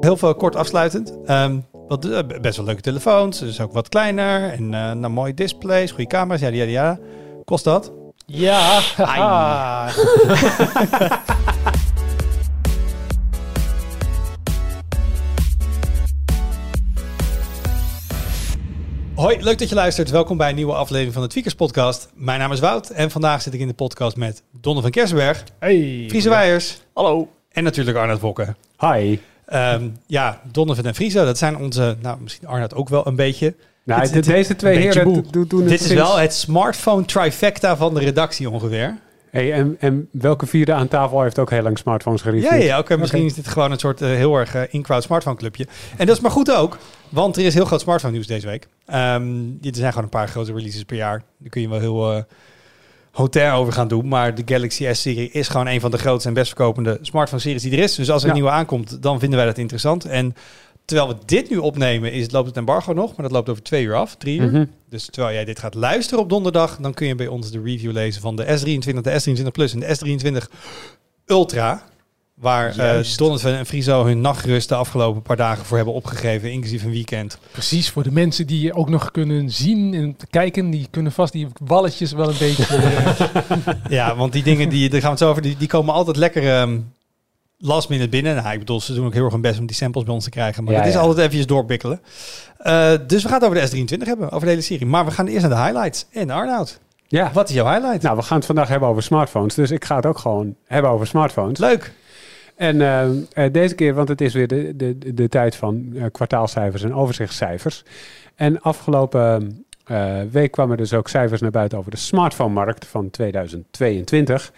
Heel veel kort afsluitend. Ehm, wat, eh, best wel leuke telefoons. Dus ook wat kleiner. En eh nou, mooie displays, goede camera's. Ja, ja, ja. Kost dat? Ja. Hoi, leuk dat je luistert. Welkom bij een nieuwe aflevering van de Tweakers Podcast. Mijn naam is Wout en vandaag zit ik in de podcast met Donne van Kersenberg, Hey. Friese Weijers Hallo. en natuurlijk Arnoud Wokken. Hi. Ehm, ja, Donovan en Friso, dat zijn onze, nou misschien Arnoud ook wel een beetje. Nou, deze twee heren doen het Dit is sinds- wel het smartphone trifecta van de redactie ongeveer. Hey, en, en welke vierde aan tafel heeft ook heel lang smartphones Ja, gereviewd? ja, oké. misschien is dit gewoon een soort eh, heel erg eh, in-crowd smartphone clubje. En dat is maar goed ook, want er is heel groot smartphone nieuws deze week. Ehm, er zijn gewoon een paar grote releases per jaar. Daar kun je wel heel eh hotel over gaan doen. Maar de Galaxy S-serie is gewoon een van de grootste en best verkopende smartphone-series die er is. Dus als er een nieuwe aankomt, dan vinden wij dat interessant. En terwijl we dit nu opnemen, is, loopt het embargo nog. Maar dat loopt over twee uur af, drie uur. Mhm. Dus terwijl jij dit gaat luisteren op donderdag, dan kun je bij ons de review lezen van de S23, de S23 Plus en de S23 Ultra. Waar eh Juist. Donovan en Friso hun nachtrust de afgelopen paar dagen voor hebben opgegeven, inclusief een weekend. Precies, voor de mensen die je ook nog kunnen zien en kijken, die kunnen vast die walletjes wel een beetje... eh, Ja, want die dingen, die, daar gaan we het zo over, die, die komen altijd lekker ehm, last minute binnen. Nou, ik bedoel, ze doen ook heel erg hun best om die samples bij ons te krijgen. Maar Ja, het is ja. altijd eventjes doorbikkelen. Eh, dus we gaan het over de S23 hebben, over de hele serie. Maar we gaan eerst naar de highlights. En Arnoud, Ja, wat is jouw highlight? nou, we gaan het vandaag hebben over smartphones. Dus ik ga het ook gewoon hebben over smartphones. Leuk. En eh, eh, deze keer, want het is weer de, de, de, tijd van eh, kwartaalcijfers en overzichtscijfers. En afgelopen week kwamen dus ook cijfers naar buiten over de smartphone-markt van 2022.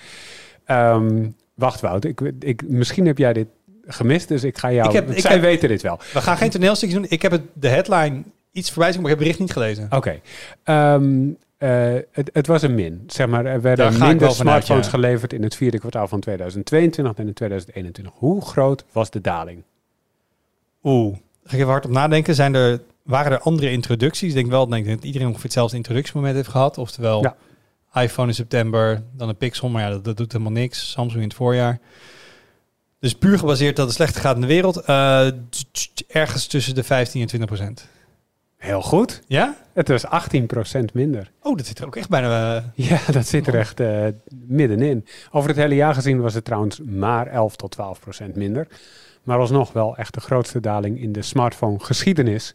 Ehm, wacht, Wout, ik, ik, misschien heb jij dit gemist, dus ik ga jou... Ik heb- ik zij heb- weten dit wel. We gaan geen toneelstukjes doen. Ik heb het, de headline iets voorbij zien, maar ik heb het bericht niet gelezen. Oké. Ehm, eh, het, het was een min. Zeg maar, er werden minder smartphones ja. geleverd in het vierde kwartaal van 2022 dan in 2021. Hoe groot was de daling? Oeh, ga ik even hard op nadenken. Zijn er, waren er andere introducties? Ik denk wel denk dat iedereen ongeveer hetzelfde introductiemoment heeft gehad. Oftewel, Ja. iPhone in september, dan een Pixel. Maar ja, dat, dat doet helemaal niks. Samsung in het voorjaar. Dus puur gebaseerd dat het slechter gaat in de wereld. eh, ergens tussen de 15 en 20 procent. Heel goed. Ja? Het was 18% minder. Oh, dat zit er ook echt bijna... eh, Ja, dat zit er echt eh, middenin. Over het hele jaar gezien was het trouwens maar 11 tot 12% minder. Maar alsnog wel echt de grootste daling in de smartphone geschiedenis.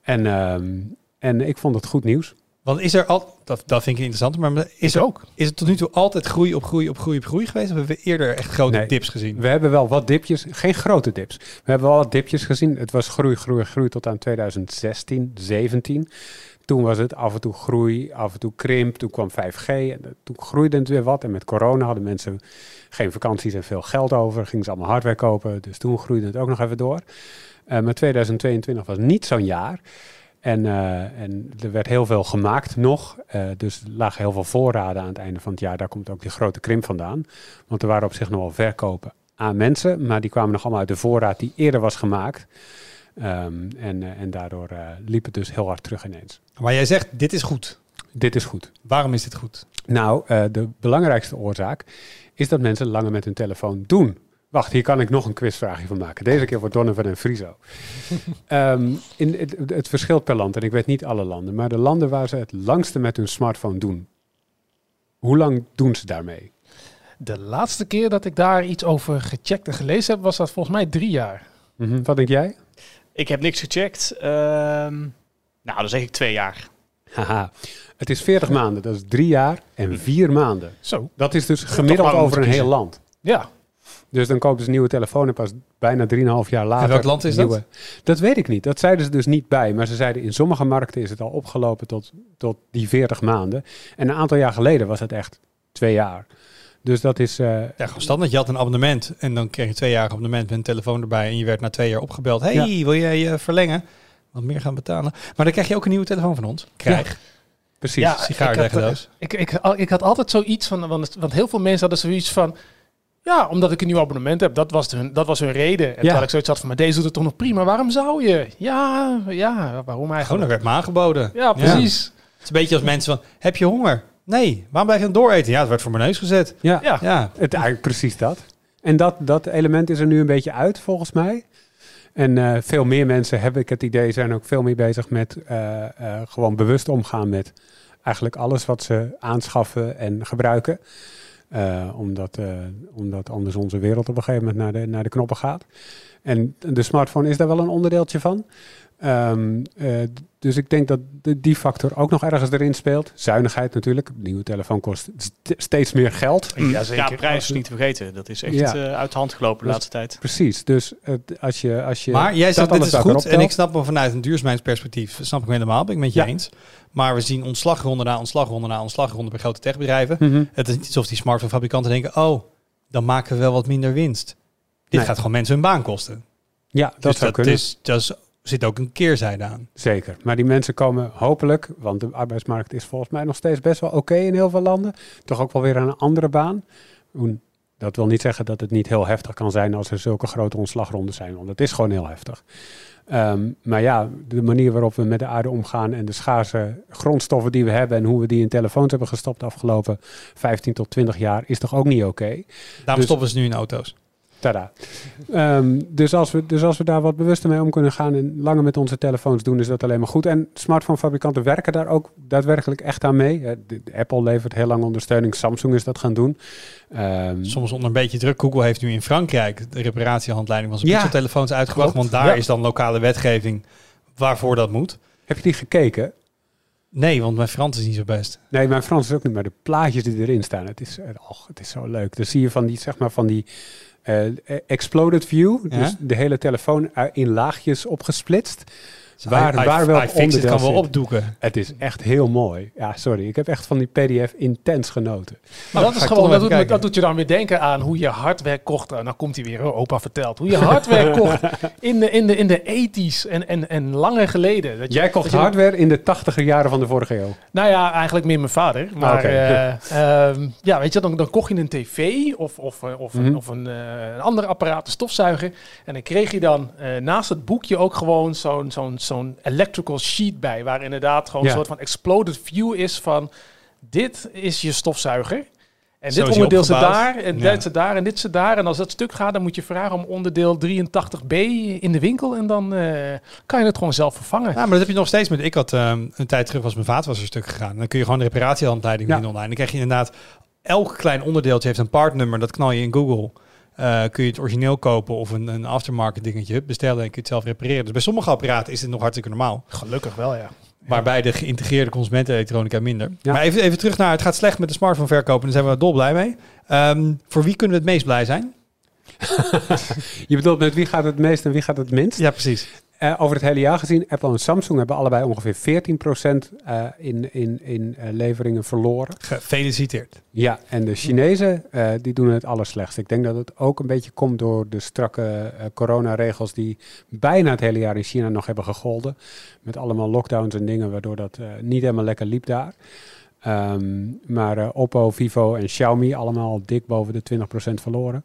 En, ehm, en ik vond het goed nieuws. Want is er al... Dat, dat vind ik interessant. Maar is, er, ook. is het tot nu toe altijd groei op groei op groei op groei geweest? Of hebben we eerder echt grote Nee. dips gezien? We hebben wel wat dipjes, geen grote dips. We hebben wel wat dipjes gezien. Het was groei, groei, groei tot aan 2016, 17. Toen was het af en toe groei, af en toe krimp. Toen kwam 5G en toen groeide het weer wat. En met corona hadden mensen geen vakanties en veel geld over. Gingen ze allemaal hardware kopen. Dus toen groeide het ook nog even door. Eh, maar 2022 was niet zo'n jaar. En, eh, en er werd heel veel gemaakt nog. Eh, dus er lagen heel veel voorraden aan het einde van het jaar. Daar komt ook die grote krimp vandaan. Want er waren op zich nog wel verkopen aan mensen. Maar die kwamen nog allemaal uit de voorraad die eerder was gemaakt. Ehm, en, eh, en daardoor liep het dus heel hard terug ineens. Maar jij zegt, dit is goed. Dit is goed. Waarom is dit goed? Nou, de belangrijkste oorzaak is dat mensen langer met hun telefoon doen. Wacht, hier kan ik nog een quizvraagje van maken. Deze keer voor Donovan en Friso. Ehm, in, het, het verschilt per land en ik weet niet alle landen. Maar de landen waar ze het langste met hun smartphone doen. Hoe lang doen ze daarmee? De laatste keer dat ik daar iets over gecheckt en gelezen heb, was dat volgens mij drie jaar. Mhm, Wat denk jij? Ik heb niks gecheckt. Ehm, nou, dan zeg ik twee jaar. Haha. Het is 40 maanden, dat is drie jaar en vier maanden. Zo. Dat is dus gemiddeld over een heel land. Ja. Dus dan kopen ze een nieuwe telefoon en pas bijna 3,5 jaar later... welk land is dat? Dat weet ik niet. Dat zeiden ze dus niet bij. Maar ze zeiden in sommige markten is het al opgelopen tot, tot die 40 maanden. En een aantal jaar geleden was het echt twee jaar. Dus dat is... eh, Ja, gewoon standaard. Je had een abonnement en dan kreeg je twee jaar abonnement met een telefoon erbij. En je werd na twee jaar opgebeld. hey, wil jij je verlengen? Wat meer gaan betalen. Maar dan krijg je ook een nieuwe telefoon van ons. Krijg. precies. Ja, Sigaar ik had, leggen eh. Ik, ik, ik had altijd zoiets van, want, want heel veel mensen hadden zoiets van, ja, omdat ik een nieuw abonnement heb, dat was hun, dat was hun reden. En terwijl ik zoiets had van, maar deze doet het toch nog prima, waarom zou je? Ja, ja, waarom Gewoon, eigenlijk? dat werd me aangeboden. Ja, precies. Het is een beetje als mensen van, heb je honger? Nee, waarom blijf je dan dooreten? Ja, het werd voor mijn neus gezet. Ja, Ja. Ja, Het, eigenlijk precies dat. En dat, dat element is er nu een beetje uit, volgens mij. En eh, veel meer mensen, heb ik het idee, zijn ook veel meer bezig met uh, uh, gewoon bewust omgaan met eigenlijk alles wat ze aanschaffen en gebruiken. Omdat, omdat anders onze wereld op een gegeven moment naar de, naar de knoppen gaat. En de smartphone is daar wel een onderdeeltje van. Um, uh, dus ik denk dat de, die factor ook nog ergens erin speelt. Zuinigheid natuurlijk. Een nieuwe telefoon kost steeds meer geld. Ja, zeker. ja prijs niet te vergeten. Dat is echt ja. uh, uit de hand gelopen de laatste tijd. Precies. Dus uh, als, je, als je... Maar jij zegt dit is goed. En ik snap hem vanuit een duurzaamheidsperspectief. Snap ik helemaal. Ben ik met je ja. eens. Maar we zien ontslagronde na ontslagronde na ontslagronde bij grote techbedrijven. Mm -hmm. Het is niet alsof die smartphonefabrikanten denken... oh, dan maken we wel wat minder winst. Dit nee. gaat gewoon mensen hun baan kosten. Ja, dat dus zou dat kunnen. Is, dat is zit ook een keerzijde aan. Zeker. Maar die mensen komen hopelijk, want de arbeidsmarkt is volgens mij nog steeds best wel oké in heel veel landen, toch ook wel weer aan een andere baan. Dat wil niet zeggen dat het niet heel heftig kan zijn als er zulke grote ontslagrondes zijn, want het is gewoon heel heftig. Um, maar ja, de manier waarop we met de aarde omgaan en de schaarse grondstoffen die we hebben en hoe we die in telefoons hebben gestopt de afgelopen 15 tot 20 jaar, is toch ook niet oké. Okay. Daarom dus, stoppen ze nu in auto's. Tada. Um, dus, als we, dus als we daar wat bewuster mee om kunnen gaan en langer met onze telefoons doen, is dat alleen maar goed. En smartphonefabrikanten werken daar ook daadwerkelijk echt aan mee. Apple levert heel lang ondersteuning, Samsung is dat gaan doen. Um, Soms onder een beetje druk. Google heeft nu in Frankrijk de reparatiehandleiding van zijn ja, telefoons uitgebracht, want daar ja. is dan lokale wetgeving waarvoor dat moet. Heb je die gekeken? Nee, want mijn Frans is niet zo best. Nee, mijn Frans is ook niet, maar de plaatjes die erin staan, het is, oh, het is zo leuk. Dan zie je van die, zeg maar, van die exploded view, dus de hele telefoon in laagjes opgesplitst. Waar, I, waar wel onderdeel kan wel opdoeken. Het is echt heel mooi. Ja, sorry. Ik heb echt van die PDF intens genoten. Maar dat is gewoon, dat doet, dat doet, je dan weer denken aan hoe je hardware kocht. Nou komt hij weer, oh, opa vertelt. Hoe je hardware kocht in de, in de, in de 80s en, en, en langer geleden. Dat je, Jij kocht hardware in de tachtiger jaren van de vorige eeuw? Nou ja, eigenlijk meer mijn vader. Maar okay. uh, um, ja, weet je, dan, dan kocht je een tv of, of, of, mm -hmm. een, of een, uh, een ander apparaat, een stofzuiger. En dan kreeg je dan uh, naast het boekje ook gewoon zo'n zo'n zo'n electrical sheet bij, waar inderdaad gewoon ja. een soort van exploded view is van dit is je stofzuiger. En dit onderdeel zit daar, en ja. dit zit daar, en dit zit daar. En als dat stuk gaat, dan moet je vragen om onderdeel 83b in de winkel. En dan uh, kan je het gewoon zelf vervangen. Ja, maar dat heb je nog steeds met... Ik had um, een tijd terug, was mijn vaat was een stuk gegaan. Dan kun je gewoon de reparatiehandleiding ja. online. Dan krijg je inderdaad... Elk klein onderdeeltje heeft een partnummer. Dat knal je in Google. Uh, kun je het origineel kopen of een, een aftermarket dingetje bestellen en kun je het zelf repareren. Dus bij sommige apparaten is het nog hartstikke normaal. Gelukkig wel, ja. Maar bij de geïntegreerde consumentenelektronica minder. Ja. Maar even, even terug naar het gaat slecht met de smartphone verkopen. Daar zijn we dol blij mee. Um, voor wie kunnen we het meest blij zijn? je bedoelt met wie gaat het meest en wie gaat het minst? Ja, precies. Uh, over het hele jaar gezien, Apple en Samsung hebben allebei ongeveer 14% uh, in, in, in uh, leveringen verloren. Gefeliciteerd. Ja, en de Chinezen die doen het allerslechtst. Ik denk dat het ook een beetje komt door de strakke coronaregels die bijna het hele jaar in China nog hebben gegolden. Met allemaal lockdowns en dingen, waardoor dat niet helemaal lekker liep daar. Um, maar Oppo, Vivo en Xiaomi allemaal dik boven de 20% verloren.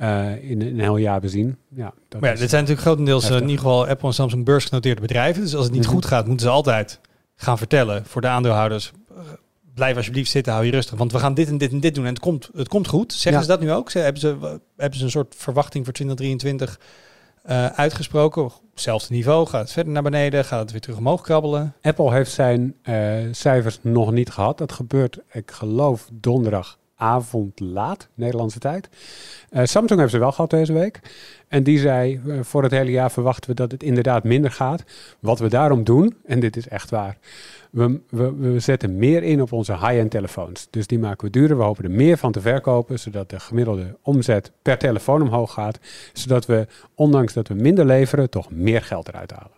Uh, in, een heel jaar bezien. Ja, dat maar ja, dit zijn natuurlijk grotendeels uh, in ieder geval Apple en Samsung beursgenoteerde bedrijven. Dus als het niet mm -hmm. goed gaat, moeten ze altijd gaan vertellen voor de aandeelhouders. Uh, blijf alsjeblieft zitten, hou je rustig. Want we gaan dit en dit en dit doen en het komt, het komt goed. Zeggen ja. ze dat nu ook? Ze, hebben, ze, hebben ze een soort verwachting voor 2023 uitgesproken? Hetzelfde niveau, gaat het verder naar beneden? Gaat het weer terug omhoog krabbelen? Apple heeft zijn cijfers nog niet gehad. Dat gebeurt, ik geloof, donderdag avond laat, Nederlandse tijd. Uh, Samsung heeft ze wel gehad deze week. En die zei, uh, voor het hele jaar verwachten we dat het inderdaad minder gaat. Wat we daarom doen, en dit is echt waar, we, we, we zetten meer in op onze high-end telefoons. Dus die maken we duurder. We hopen er meer van te verkopen, zodat de gemiddelde omzet per telefoon omhoog gaat. Zodat we, ondanks dat we minder leveren, toch meer geld eruit halen.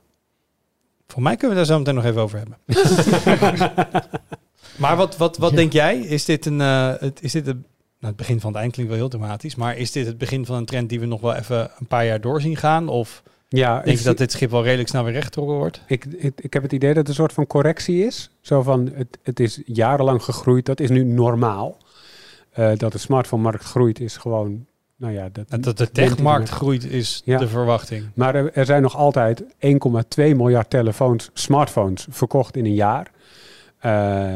Voor mij kunnen we daar zo meteen nog even over hebben. Maar wat, wat, wat ja. denk jij? Is dit een, uh, het, is dit een, nou, het begin van het eind klinkt wel heel dramatisch, maar is dit het begin van een trend die we nog wel even een paar jaar door zien gaan? Of ja, denk je dat dit schip wel redelijk snel weer rechtgetrokken wordt? Ik, ik, ik heb het idee dat het een soort van correctie is. Zo van, het, het is jarenlang gegroeid, dat is nu normaal. Uh, dat de smartphone-markt groeit is gewoon nou ja, dat, dat de techmarkt groeit is ja. de verwachting. Maar er, er zijn nog altijd 1,2 miljard telefoons, smartphones verkocht in een jaar. Uh,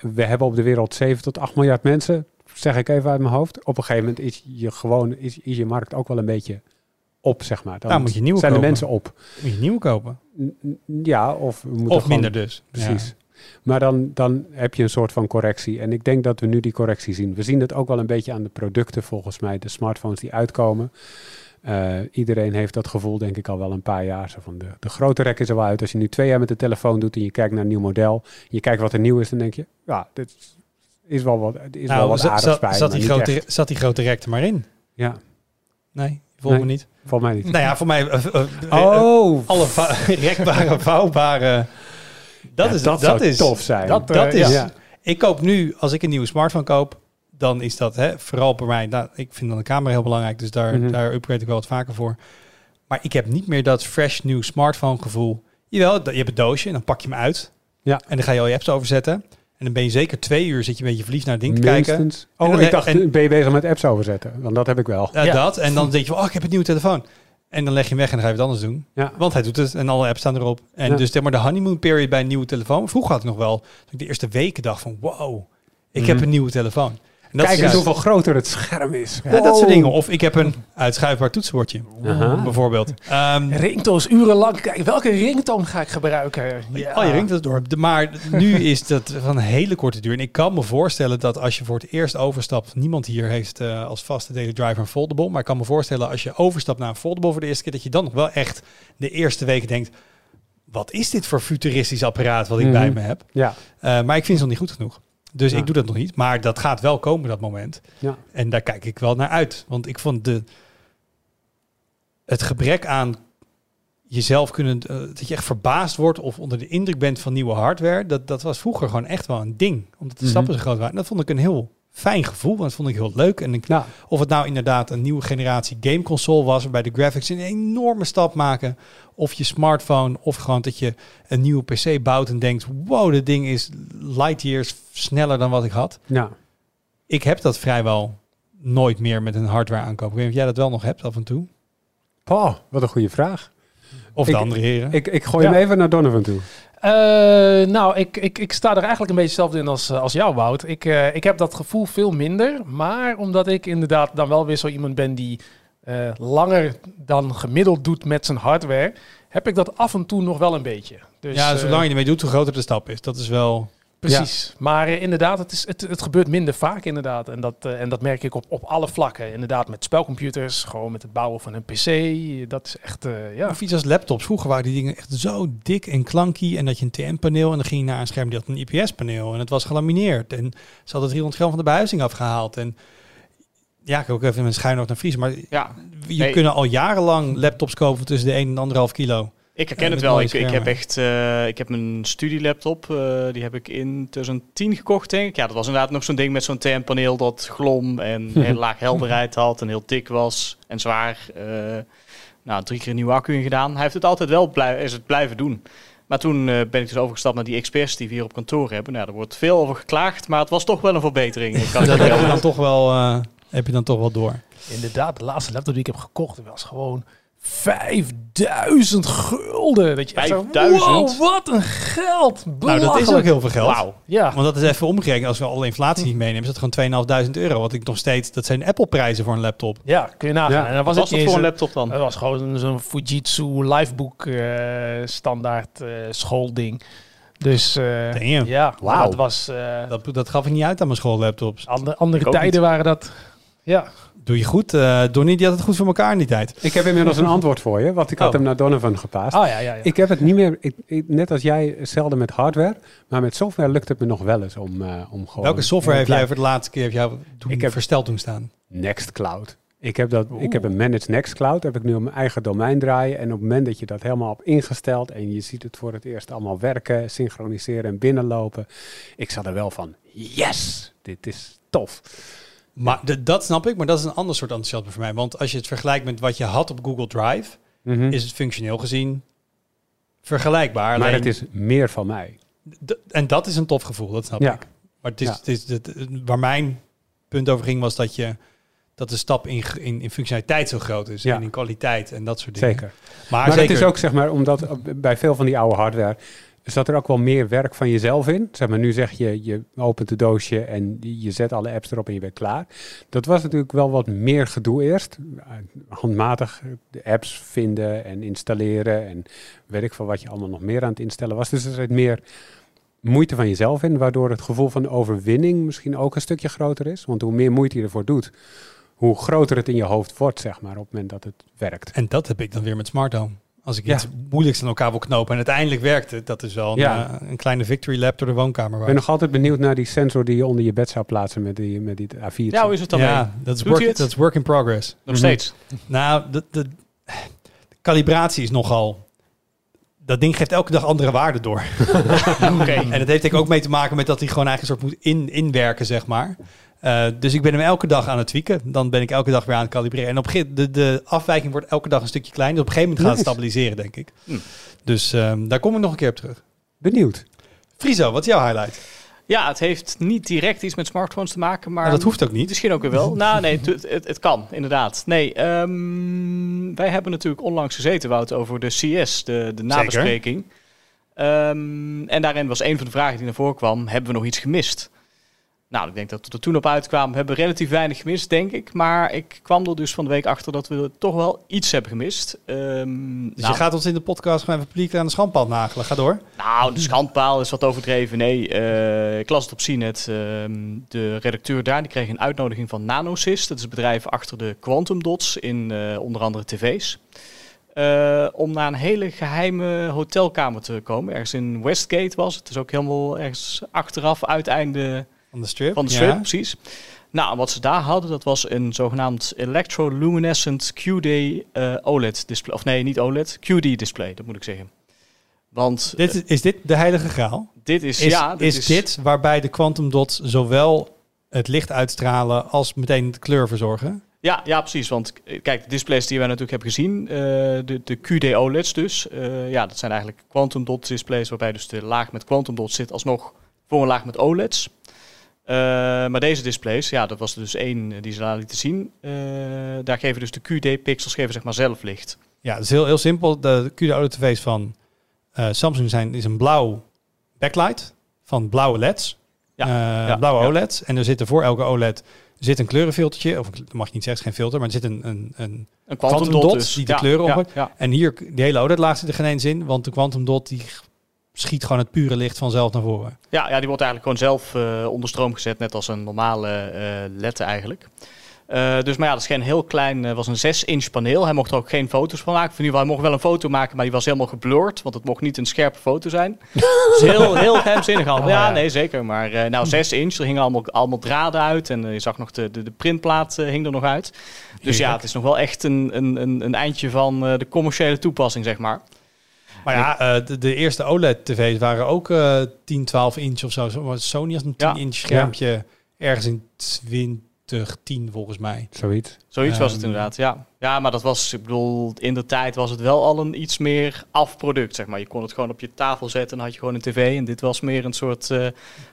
we hebben op de wereld 7 tot 8 miljard mensen. zeg ik even uit mijn hoofd. Op een gegeven moment is je gewoon is, is je markt ook wel een beetje op, zeg maar. Dan Nou, moet je nieuwe zijn kopen. de mensen op. Moet je nieuwe kopen. Ja, of we moeten Of gewoon- minder dus. Precies. Maar dan, dan heb je een soort van correctie. En ik denk dat we nu die correctie zien. We zien het ook wel een beetje aan de producten, volgens mij, de smartphones die uitkomen. Eh, iedereen heeft dat gevoel, denk ik, al wel een paar jaar. Zo van de, de grote rek is er wel uit. Als je nu twee jaar met de telefoon doet en je kijkt naar een nieuw model, je kijkt wat er nieuw is, dan denk je, ja, dit is wel wat, is wel Nou, wat zat, aardigs bij. zat, die grote, zat die grote rek er maar in? Ja, Nee, volgens Nee. me niet. volgens mij niet. Nou ja, voor mij... eh, eh, Oh, alle rekbare, vouwbare... Dat ja, is... dat, dat zou is, tof zijn. dat, Dat is... ja. Ik koop nu, als ik een nieuwe smartphone koop, dan is dat hè, vooral bij mij... Nou, ik vind dan de camera heel belangrijk, dus daar, Mhm. daar upgrade ik wel wat vaker voor. Maar ik heb niet meer dat fresh nieuw smartphone gevoel. Jawel, je hebt een doosje en dan pak je hem uit. Ja. En dan ga je al je apps overzetten. En dan ben je zeker twee uur zit je een beetje verliefd naar het ding te kijken. Oh, dan- ik dacht, en- ben je bezig met apps overzetten? Want dat heb ik wel. Ja, Ja. dat. En dan denk je oh, ik heb een nieuwe telefoon. En dan leg je hem weg en dan ga je wat anders doen. Ja. Want hij doet het en alle apps staan erop. En Ja. dus zeg maar de honeymoon period bij een nieuwe telefoon. Vroeger had ik nog wel, dat ik de eerste weken dacht van, wow, ik heb Mhm. een nieuwe telefoon. En dat Kijk eens juist- hoeveel groter het scherm is. Ja, dat soort dingen. Of ik heb een uitschuifbaar toetsenbordje, bijvoorbeeld. Ehm Ringtones urenlang. Kijk, welke ringtoon ga ik gebruiken? Ja. Oh, je ringt het door. De- Maar nu is dat van hele korte duur. En ik kan me voorstellen dat als je voor het eerst overstapt... Niemand hier heeft eh, als vaste daily driver een foldable. Maar ik kan me voorstellen als je overstapt naar een foldable voor de eerste keer... dat je dan nog wel echt de eerste week denkt... Wat is dit voor futuristisch apparaat wat ik Mhm. bij me heb? Ja, Eh, maar ik vind ze nog niet goed genoeg. Dus Ja. ik doe dat nog niet. Maar dat gaat wel komen, dat moment. ja. En daar kijk ik wel naar uit. Want ik vond de, het gebrek aan jezelf kunnen... eh, dat je echt verbaasd wordt of onder de indruk bent van nieuwe hardware. Dat, dat was vroeger gewoon echt wel een ding. Omdat de Mhm. stappen zo groot waren. En dat vond ik een heel fijn gevoel. En dat vond ik heel leuk. En ik, Nou, of het nou inderdaad een nieuwe generatie gameconsole was... waarbij de graphics een enorme stap maken. Of je smartphone. Of gewoon dat je een nieuwe PC bouwt en denkt... wow, dit ding is light years sneller dan wat ik had ja. ik heb dat vrijwel nooit meer met een hardware aankoop. Ik weet niet of jij dat wel nog hebt af en toe. Paul, wat een goede vraag. Of Ik- de andere heren. Ik, ik gooi Ja. hem even naar Donovan toe. Eh, nou, ik, ik, ik sta er eigenlijk een beetje hetzelfde in als, eh, als jou, Wout. Ik, eh, ik heb dat gevoel veel minder. Maar omdat ik inderdaad dan wel weer zo iemand ben die langer dan gemiddeld doet met zijn hardware, heb ik dat af en toe nog wel een beetje. Dus, ja, zolang je ermee doet, hoe groter de stap is. Dat is wel... Precies. Maar eh, inderdaad, het, is, het, het gebeurt minder vaak inderdaad. En dat, eh, en dat merk ik op, op alle vlakken. Inderdaad, met spelcomputers, gewoon met het bouwen van een PC. Dat is echt, eh, ja. Of iets als laptops. Vroeger waren die dingen echt zo dik en klanky. En dat je een TM-paneel en dan ging je naar een scherm die had een IPS-paneel. En het was gelamineerd. En ze hadden 300 gram van de behuizing afgehaald. En ja, ik heb ook even mijn schuin nog naar vriezen. Maar Ja, je Nee. kunnen al jarenlang laptops kopen tussen de 1 en de 1,5 kilo. Ik herken Ja, het wel. Ik, ik heb echt, eh, ik heb mijn studielaptop, eh, die heb ik in 2010 gekocht denk ik. Ja, dat was inderdaad nog zo'n ding met zo'n TM-paneel dat glom en heel laag helderheid had en heel dik was en zwaar. Eh, nou, drie keer een nieuwe accu in gedaan. Hij heeft het altijd wel blij, is het blijven doen. Maar toen eh, ben ik dus overgestapt naar die experts die we hier op kantoor hebben. Nou, er wordt veel over geklaagd, maar het was toch wel een verbetering. Ik kan Dat het heb je dan toch wel, eh, heb je dan toch wel door. Inderdaad, de laatste laptop die ik heb gekocht was gewoon 5000 gulden. Dat je echt zo, 5000? wow, wat een geld. Nou, dat is ook heel veel geld. Wauw. Ja, Want dat is even omgerekend. Als we alle inflatie niet meenemen, is dat gewoon 2500 euro. Wat ik nog steeds, dat zijn Apple-prijzen voor een laptop. ja, kun je nagaan. Ja. En dan Wat was was het dat niet voor een laptop dan? Het was gewoon zo'n Fujitsu Livebook eh, standaard eh, schoolding. Dus eh, ja, Wauw. dat was... eh, Dat, dat gaf ik niet uit aan mijn schoollaptops. andere andere tijden niet. waren dat... Ja, Doe je goed. eh Donnie, die had het goed voor elkaar in die tijd. Ik heb inmiddels een antwoord voor je, want ik had Oh. hem naar Donovan gepaast. ah ja, ja, ja. Ik heb het niet meer, ik, ik- net als jij, zelden met hardware, maar met software lukt het me nog wel eens om, eh, om gewoon... Welke software heb jij voor de laatste keer heb jou doen, Ik heb- versteld doen staan? Nextcloud. Ik heb, dat, ik heb een managed Nextcloud, heb ik nu op mijn eigen domein draaien. En op het moment dat je dat helemaal op ingesteld en je ziet het voor het eerst allemaal werken, synchroniseren en binnenlopen. Ik zat er wel van, yes, dit is tof. Maar de- dat snap ik, maar dat is een ander soort enthousiasme voor mij. Want als je het vergelijkt met wat je had op Google Drive, Mhm. is het functioneel gezien vergelijkbaar. maar Alleen, het is meer van mij. en dat is een tof gevoel, dat snap Ja. ik. Maar het is, Ja. het is het, waar mijn punt over ging, was dat je dat de stap in, in, in functionaliteit zo groot is. Ja. En in kwaliteit en dat soort dingen. Zeker. Maar, Maar zeker, het is ook zeg maar, omdat bij veel van die oude hardware, Zat er ook wel meer werk van jezelf in? Zeg maar, nu zeg je, je opent het doosje en je zet alle apps erop en je bent klaar. Dat was natuurlijk wel wat meer gedoe eerst. Handmatig de apps vinden en installeren en ik veel wat je allemaal nog meer aan het instellen was. Dus er zit meer moeite van jezelf in, waardoor het gevoel van overwinning misschien ook een stukje groter is. Want hoe meer moeite je ervoor doet, hoe groter het in je hoofd wordt, zeg maar, op het moment dat het werkt. En dat heb ik dan weer met Smart Home. Als ik iets moeilijks aan elkaar wil knopen en uiteindelijk werkt het, dat is wel een, Ja. eh, een kleine victory lap door de woonkamer. Ik ben nog altijd benieuwd naar die sensor die je onder je bed zou plaatsen met die, met die A4. Ja, hoe is het dan ja, dat is work, dat is work in progress. Nog Mhm. steeds. Nou, de, de, de calibratie is nogal. Dat ding geeft elke dag andere waarden door. Oké. En dat heeft denk ik ook mee te maken met dat hij gewoon eigenlijk een soort moet in, inwerken, zeg maar. Eh, dus ik ben hem elke dag aan het tweaken. Dan ben ik elke dag weer aan het kalibreren. En op een gegeven- de, de afwijking wordt elke dag een stukje kleiner. Op een gegeven moment gaat het Nice. stabiliseren, denk ik. Hm. Dus ehm, daar kom ik nog een keer op terug. Benieuwd. Friso, wat is jouw highlight? Ja, het heeft niet direct iets met smartphones te maken, maar... Nou, dat hoeft ook niet. Misschien ook weer wel. nou, nee, het, het, het kan, inderdaad. Nee, ehm, wij hebben natuurlijk onlangs gezeten, Wout, over de CS, de, de nabespreking. Ehm, en daarin was een van de vragen die naar voren kwam, hebben we nog iets gemist? Nou, ik denk dat we er toen op uitkwamen, hebben we relatief weinig gemist, denk ik. Maar ik kwam er dus van de week achter dat we toch wel iets hebben gemist. Ehm, Dus nou, je gaat ons in de podcast gewoon even publiek aan de schandpad nagelen. Ga door. nou, de schandpaal is wat overdreven. Nee, eh, ik las het op CNET. ehm, de redacteur daar die kreeg een uitnodiging van Nanosys. Dat is het bedrijf achter de Quantum Dots in eh, onder andere tv's. Eh, om naar een hele geheime hotelkamer te komen. Ergens in Westgate was het. Dus ook helemaal ergens achteraf, uiteinde Van de strip. van de Ja. strip, precies. Nou, wat ze daar hadden, dat was een zogenaamd electroluminescent QD eh, OLED display. Of nee, niet OLED, QD display, dat moet ik zeggen. Want Dit, is- is dit de heilige graal? dit is, Is, ja, is, dit waarbij de quantum dots zowel het licht uitstralen als meteen de kleur verzorgen? Ja, ja, precies. Want eh, kijk, de displays die wij natuurlijk hebben gezien, eh, de, de QD OLEDs dus, eh, ja, dat zijn eigenlijk quantum dot displays waarbij dus de laag met quantum dots zit alsnog voor een laag met OLEDs. Eh, maar deze displays, ja, dat was er dus één die ze daar lieten zien. Eh, daar geven dus de QD-pixels geven zeg maar zelf licht. Ja, dat is heel, heel simpel. De QD OLED tv's van eh, Samsung zijn, is een blauw backlight van blauwe LED's. Ja, ja, blauwe ja. OLED's. En er zit er voor elke OLED zit een kleurenfiltertje. Of dat mag je niet zeggen, geen filter, maar er zit een, een, een Een Quantum dot dus. die de Ja, kleuren ja, op- ja. En hier, die hele OLED-laag zit er geen eens in, want de quantum dot die schiet gewoon het pure licht vanzelf naar voren. Ja, ja, die wordt eigenlijk gewoon zelf eh, onder stroom gezet, net als een normale eh LED eigenlijk. Eh, dus maar ja, dat is geen heel klein, was een 6-inch paneel. Hij mocht er ook geen foto's van maken. Van ieder geval, hij mocht wel een foto maken, maar die was helemaal geblurred, want het mocht niet een scherpe foto zijn. dus heel, heel geheimzinnig allemaal. Oh, ja, ja. nee, zeker. Maar eh, nou, 6 inch, er hingen allemaal, allemaal draden uit en je zag nog de, de, de printplaat hing er nog uit. Dus ja, het is nog wel echt een, een, een, een eindje van eh, de commerciële toepassing, zeg maar. Maar ja, eh, de, de eerste OLED-tv's waren ook eh 10, 12 inch of zo. Sony had een 10 Ja. inch schermpje ergens in 2010 volgens mij. Zoiets. Zoiets was het Ehm. inderdaad, ja. Ja, maar dat was, ik bedoel, in de tijd was het wel al een iets meer afproduct, zeg maar. Je kon het gewoon op je tafel zetten en dan had je gewoon een tv. En dit was meer een soort eh,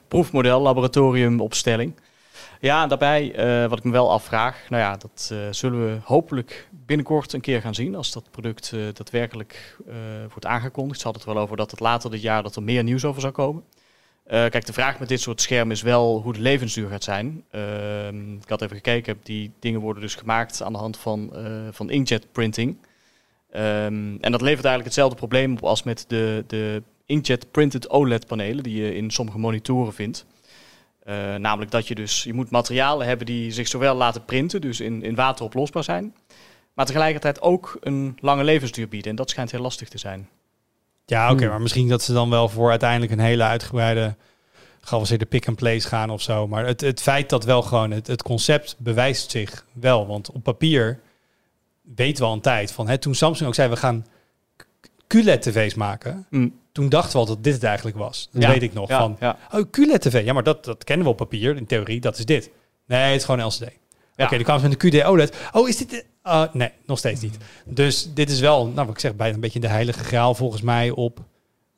proefmodel, laboratoriumopstelling. Ja, daarbij, eh, wat ik me wel afvraag, nou ja, dat eh, zullen we hopelijk binnenkort een keer gaan zien als dat product eh, daadwerkelijk wordt aangekondigd. Ze hadden het wel over dat het later dit jaar dat er meer nieuws over zou komen. Kijk, de vraag met dit soort schermen is wel hoe de levensduur gaat zijn. Ehm, ik had even gekeken, die dingen worden dus gemaakt aan de hand van, van inkjet printing. Ehm, en dat levert eigenlijk hetzelfde probleem op als met de, de inkjet printed OLED panelen die je in sommige monitoren vindt. Eh, namelijk dat je dus, je moet materialen hebben die zich zowel laten printen, dus in, in water oplosbaar zijn, maar tegelijkertijd ook een lange levensduur bieden. En dat schijnt heel lastig te zijn. Ja, oké, Hmm. maar misschien dat ze dan wel voor uiteindelijk een hele uitgebreide geavanceerde pick-and-place gaan of zo. Maar het, het feit dat wel gewoon het, het concept bewijst zich wel. Want op papier weten we al een tijd van, hè, toen Samsung ook zei we gaan QLED-tv's maken, Mm. Toen dachten we al dat dit het eigenlijk was. Dat Ja, weet ik nog. Ja, Van, ja. oh, QLED-tv, ja, maar dat, dat kennen we op papier, in theorie, dat is dit. Nee, het is gewoon LCD. Ja. Oké, dan kwamen ze met de QD OLED. Oh, is dit... de- ah, nee, nog steeds niet. Dus dit is wel, nou wat ik zeg, bijna een beetje de heilige graal volgens mij op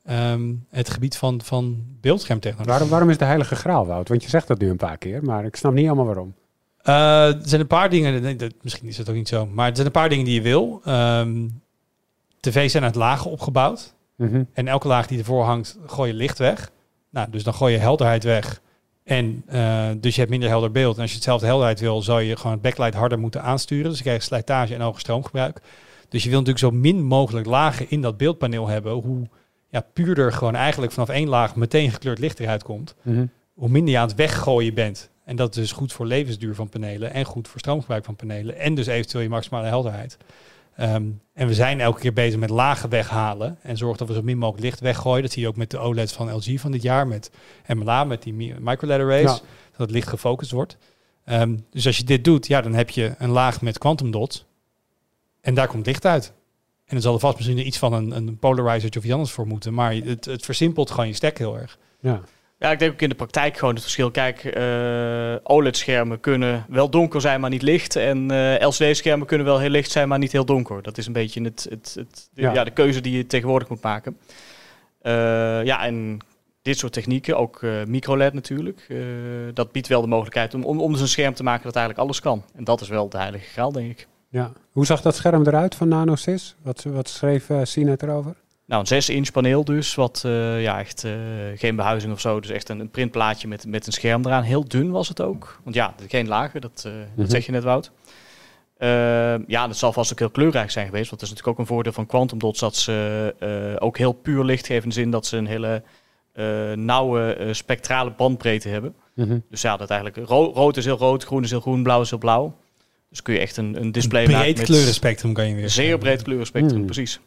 ehm, het gebied van, van beeldschermtechnologie. Waarom, waarom is de heilige graal, Wout? Want je zegt dat nu een paar keer, maar ik snap niet allemaal waarom. Eh, er zijn een paar dingen, nee, dat- misschien is het ook niet zo, maar er zijn een paar dingen die je wil. Ehm tv's zijn uit lagen opgebouwd. Mhm. En elke laag die ervoor hangt, gooi je licht weg. Nou, dus dan gooi je helderheid weg. En eh, dus je hebt minder helder beeld. En als je hetzelfde helderheid wil, zou je gewoon het backlight harder moeten aansturen. Dus je krijgt slijtage en hoger stroomgebruik. Dus je wil natuurlijk zo min mogelijk lagen in dat beeldpaneel hebben. Hoe ja, puurder gewoon eigenlijk vanaf één laag meteen gekleurd licht eruit komt. Mhm. Hoe minder je aan het weggooien bent. En dat is dus goed voor levensduur van panelen. En goed voor stroomgebruik van panelen. En dus eventueel je maximale helderheid. Ehm, en we zijn elke keer bezig met lagen weghalen. En zorgen dat we zo min mogelijk licht weggooien. Dat zie je ook met de OLED's van LG van dit jaar. Met MLA, met die mi- microLED arrays. Ja. Dat het licht gefocust wordt. Ehm, dus als je dit doet, ja, dan heb je een laag met quantum dots. En daar komt licht uit. En dan zal er vast misschien iets van een, een polarizer of iets anders voor moeten. Maar het, het versimpelt gewoon je stack heel erg. Ja. Ja, ik denk ook in de praktijk gewoon het verschil. Kijk, eh, OLED-schermen kunnen wel donker zijn, maar niet licht. En eh, LCD-schermen kunnen wel heel licht zijn, maar niet heel donker. Dat is een beetje het, het, het, de, Ja. ja. de keuze die je tegenwoordig moet maken. Eh, ja, en dit soort technieken, ook microLED natuurlijk, dat biedt wel de mogelijkheid om, om, om dus een scherm te maken dat eigenlijk alles kan. En dat is wel de heilige graal, denk ik. ja. Hoe zag dat scherm eruit van NanoSys? Wat, wat schreef Sinet erover? Nou, een 6-inch paneel dus, wat eh, ja, echt eh, geen behuizing of zo. Dus echt een, een printplaatje met, met een scherm eraan. Heel dun was het ook. Want ja, geen lager, dat, eh, Mhm. dat zeg je net, Wout. Eh, ja, dat zal vast ook heel kleurrijk zijn geweest. Want dat is natuurlijk ook een voordeel van Quantum Dots... dat ze eh, ook heel puur licht geven in de zin dat ze een hele eh, nauwe spectrale bandbreedte hebben. Mhm. Dus ja, dat eigenlijk ro- rood is heel rood, groen is heel groen, blauw is heel blauw. Dus kun je echt een, een display Een maken breed kleurenspectrum kan je weer zeer breed kleurenspectrum, Mm. precies.